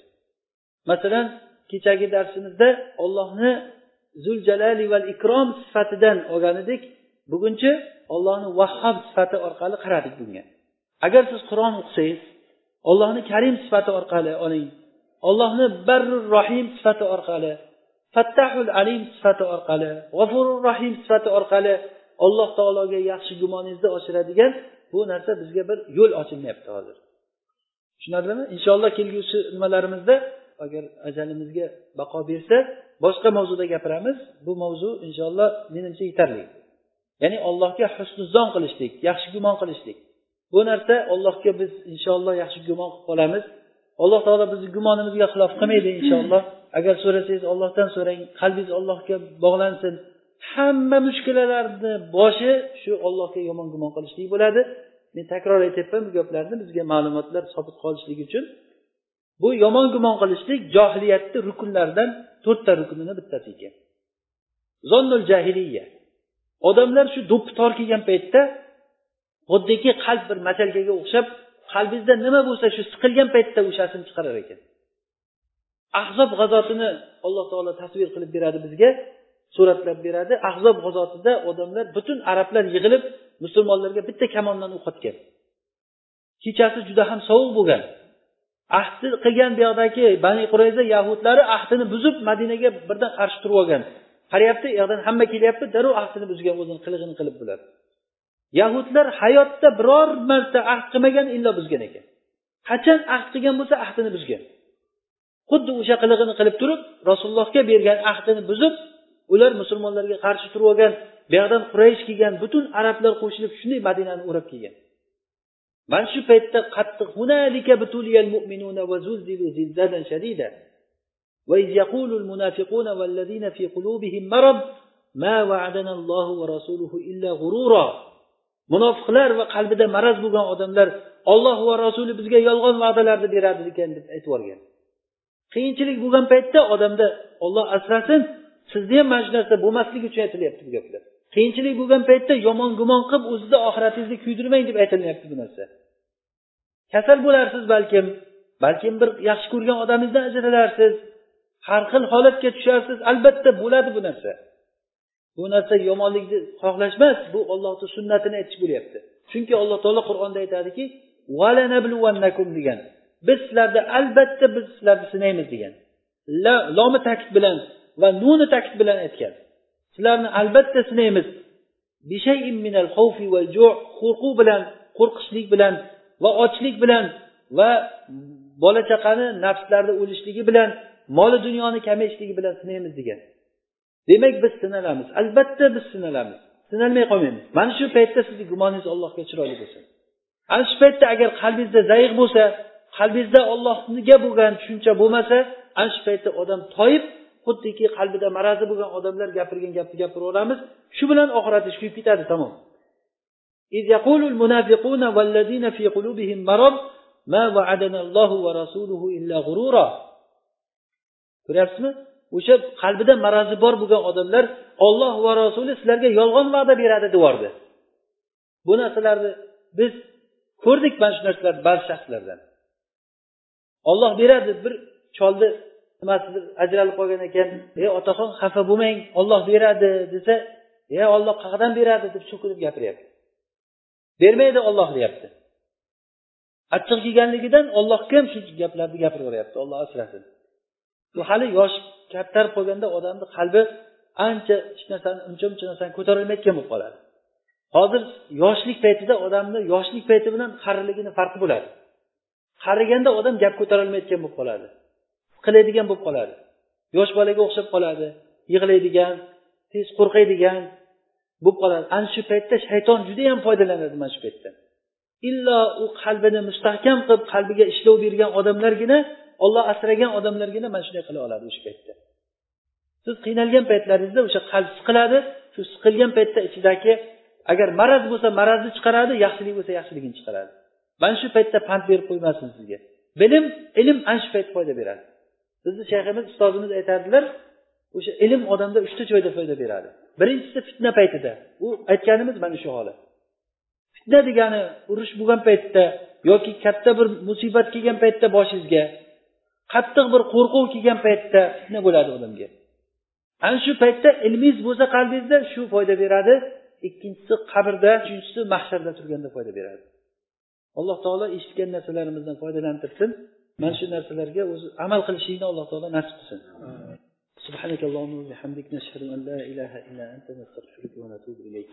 Masalan kechagi darsimizda ollohni zul jalali val ikrom sifatidan olgan edik bugunchi ollohni vahhob sifati orqali qaradik bunga. Agar siz qur'on o'qisangiz ollohni karim sifati orqali oling. Ollohni barrur rohim sifati orqali fattahul alim sifati orqali g'afurur rohim sifati orqali alloh taologa yaxshi gumoningizni oshiradigan bu narsa bizga bir yo'l ochilmayapti hozir. Tushunarlimi? Inshaalloh kelgusi nimalarimizda agar ajalimizga baqo bersa boshqa mavzuda gapiramiz. Bu mavzu inshaalloh menimcha yetarli. Ya'ni allohga husnuzon qilishlik yaxshi gumon qilishlik. Bu narsa allohga biz inshaalloh yaxshi gumon qilib qolamiz. Alloh taolo bizni gumonimizga xilof qilmaydi inshaalloh. Agar so'rasangiz ollohdan so'rang qalbingiz allohga bog'lansin. Hamma mushkulalarni boshi shu ollohga yomon gumon qilishlik bo'ladi. Men takror aytyapman bu gaplarni. Bizga ma'lumotlar sobit qolishligi uchun. Bu yomon gumon qilishlik johiliyatni rukunlaridan to'rtta rukunini bittasi ekan. Zonnul jahiliya. Odamlar shu do'ppi tor kelgan paytda xuddiki qalb bir masalkaga o'xshab qalbingizda nima bo'lsa shu siqilgan paytda o'shasini chiqarar ekan. Ahzob g'azotini alloh taolo tasvir qilib beradi bizga suratlab beradi. Ahzob g'azotida odamlar butun arablar yig'ilib musulmonlarga bitta kamondan o'q otgan kechasi juda ham sovuq bo'lgan. Ahdi qilgan bu yoqdagi bani qurayza yahudlari ahdini buzib madinaga birdan qarshi turib olgan. Qarayapti u yoqdan hamma kelyapti darrov ahdini buzgan o'zini qilig'ini qilib bular. Yahudlar hayotda biror marta ahd qilmagan illo buzgan ekan. Qachon ahd qilgan bo'lsa ahdini buzgan. Xuddi o'sha qilig'ini qilib turib rasulullohga bergan ahdini buzib ular musulmonlarga qarshi turib olgan buyoqdan quraysh kelgan butun arablar qo'shilib shunday madinani o'rab kelgan. mana shu paytda qattiq وإذ يقول المنافقون والذين في قلوبهم مرض ما وعدنا الله ورسوله إلا غرورا munofiqlar va qalbida maraz bo'lgan odamlar olloh va rasuli bizga yolg'on va'dalarni beradi ekan deb aytib yuborgan qiyinchilik bo'lgan paytda odamda olloh asrasin sizni ham mana shu narsa bo'lmasligi uchun aytilyapti bu gaplar qiyinchilik bo'lgan paytda yomon gumon qilib o'zizni oxiratingizni kuydirmang deb aytilyapti bu narsa. Kasal bo'larsiz balkim balkim bir yaxshi ko'rgan odamingizdan ajralarsiz har xil holatga tusharsiz albatta bo'ladi bu narsa. Bu narsa yomonlikni xohlash emas bu ollohni sunnatini aytish bo'lyapti chunki alloh taolo qur'onda aytadiki degan. Biz sizlarni albatta biz sizlarni sinaymiz degan. Lomi ta'kid bilan va nuni ta'kid bilan aytgan. Sizlarni albatta sinaymiz. Qo'rquv bilan qo'rqishlik bilan va ochlik bilan va bola chaqani nafslarni o'lishligi bilan moli dunyoni kamayishligi bilan sinaymiz degan. Demak biz sinalamiz. Albatta biz sinalamiz. Sinalmay qolmaymiz. Mana shu paytda sizni gumoningiz allohga chiroyli bo'lsin. Ana shu paytda agar qalbingizda zayiq bo'lsa qalbingizda ollohga bo'lgan tushuncha bo'lmasa ana shu paytda odam toyib xuddiki qalbida marazi bo'lgan odamlar gapirgan gapni gapiraveramiz shu bilan oxirati kuyib ketadi tamom إذ يقول المنافقون والذين في قلوبهم مرض ما وعدنا الله ورسوله إلا غرورا ko'ryapsizmi o'sha qalbida marazi bor bo'lgan odamlar olloh va rasuli sizlarga yolg'on va'da beradi deyordi bu narsalarni biz ko'rdik mana shu narsalarni ba'zi shaxslardan olloh beradi bir cholni nimasidir ajralib qolgan ekan. Ey otaxon xafa bo'lmang olloh beradi desa e olloh qayerdan beradi deb so'kinib gapiryapti. Bermaydi olloh deyapti. Achchiq kelganligidan ollohga ham shu gaplarni gapiraveryapti? Olloh asrasin. Bu hali yosh kattarib qolganda odamni qalbi ancha hech narsani uncha muncha narsani ko'tarolmayotgan bo'lib qoladi. Hozir yoshlik paytida odamni yoshlik payti bilan qariligini farqi bo'ladi. Qariganda odam gap ko'tarolmayotgan bo'lib qoladi. Qiladigan bo'lib qoladi. Yosh bolaga o'xshab qoladi yig'laydigan tez qo'rqadigan bo'lib qoladi. Ana shu paytda shayton judayam foydalanadi mana shu paytda. Illo u qalbini mustahkam qilib qalbiga ishlov bergan odamlargina olloh asragan odamlargina mana shunday qila oladi o'sha paytda. Siz qiynalgan paytlaringizda o'sha qalb siqiladi shu siqilgan paytda ichidagi agar maraz bo'lsa marazni chiqaradi yaxshilik bo'lsa yaxshiligini chiqaradi. Mana shu paytda pand berib qo'ymasin sizga. Bilim ilm ana shu payt foyda beradi. Bizni shayximiz ustozimiz aytardilar o'sha ilm odamda uchta joyda foyda beradi. Birinchisi fitna paytida. U aytganimiz mana shu holat. Fitna degani urush bo'lgan paytda yoki katta bir musibat kelgan paytda boshingizga qattiq bir qo'rquv kelgan paytda fitna bo'ladi odamga. Ana shu paytda ilmingiz bo'lsa qalbingizda shu foyda beradi ikkinchisi qabrda uchinchisi mahsharda turganda foyda beradi. Alloh taolo eshitgan narsalarimizdan foydalantirsin. mana shu narsalarga o'zi amal qilishlikni alloh taolo nasib qilsin سبحانك اللهم وبحمدك نشهد أن لا إله إلا أنت نستغفرك ونتوب إليك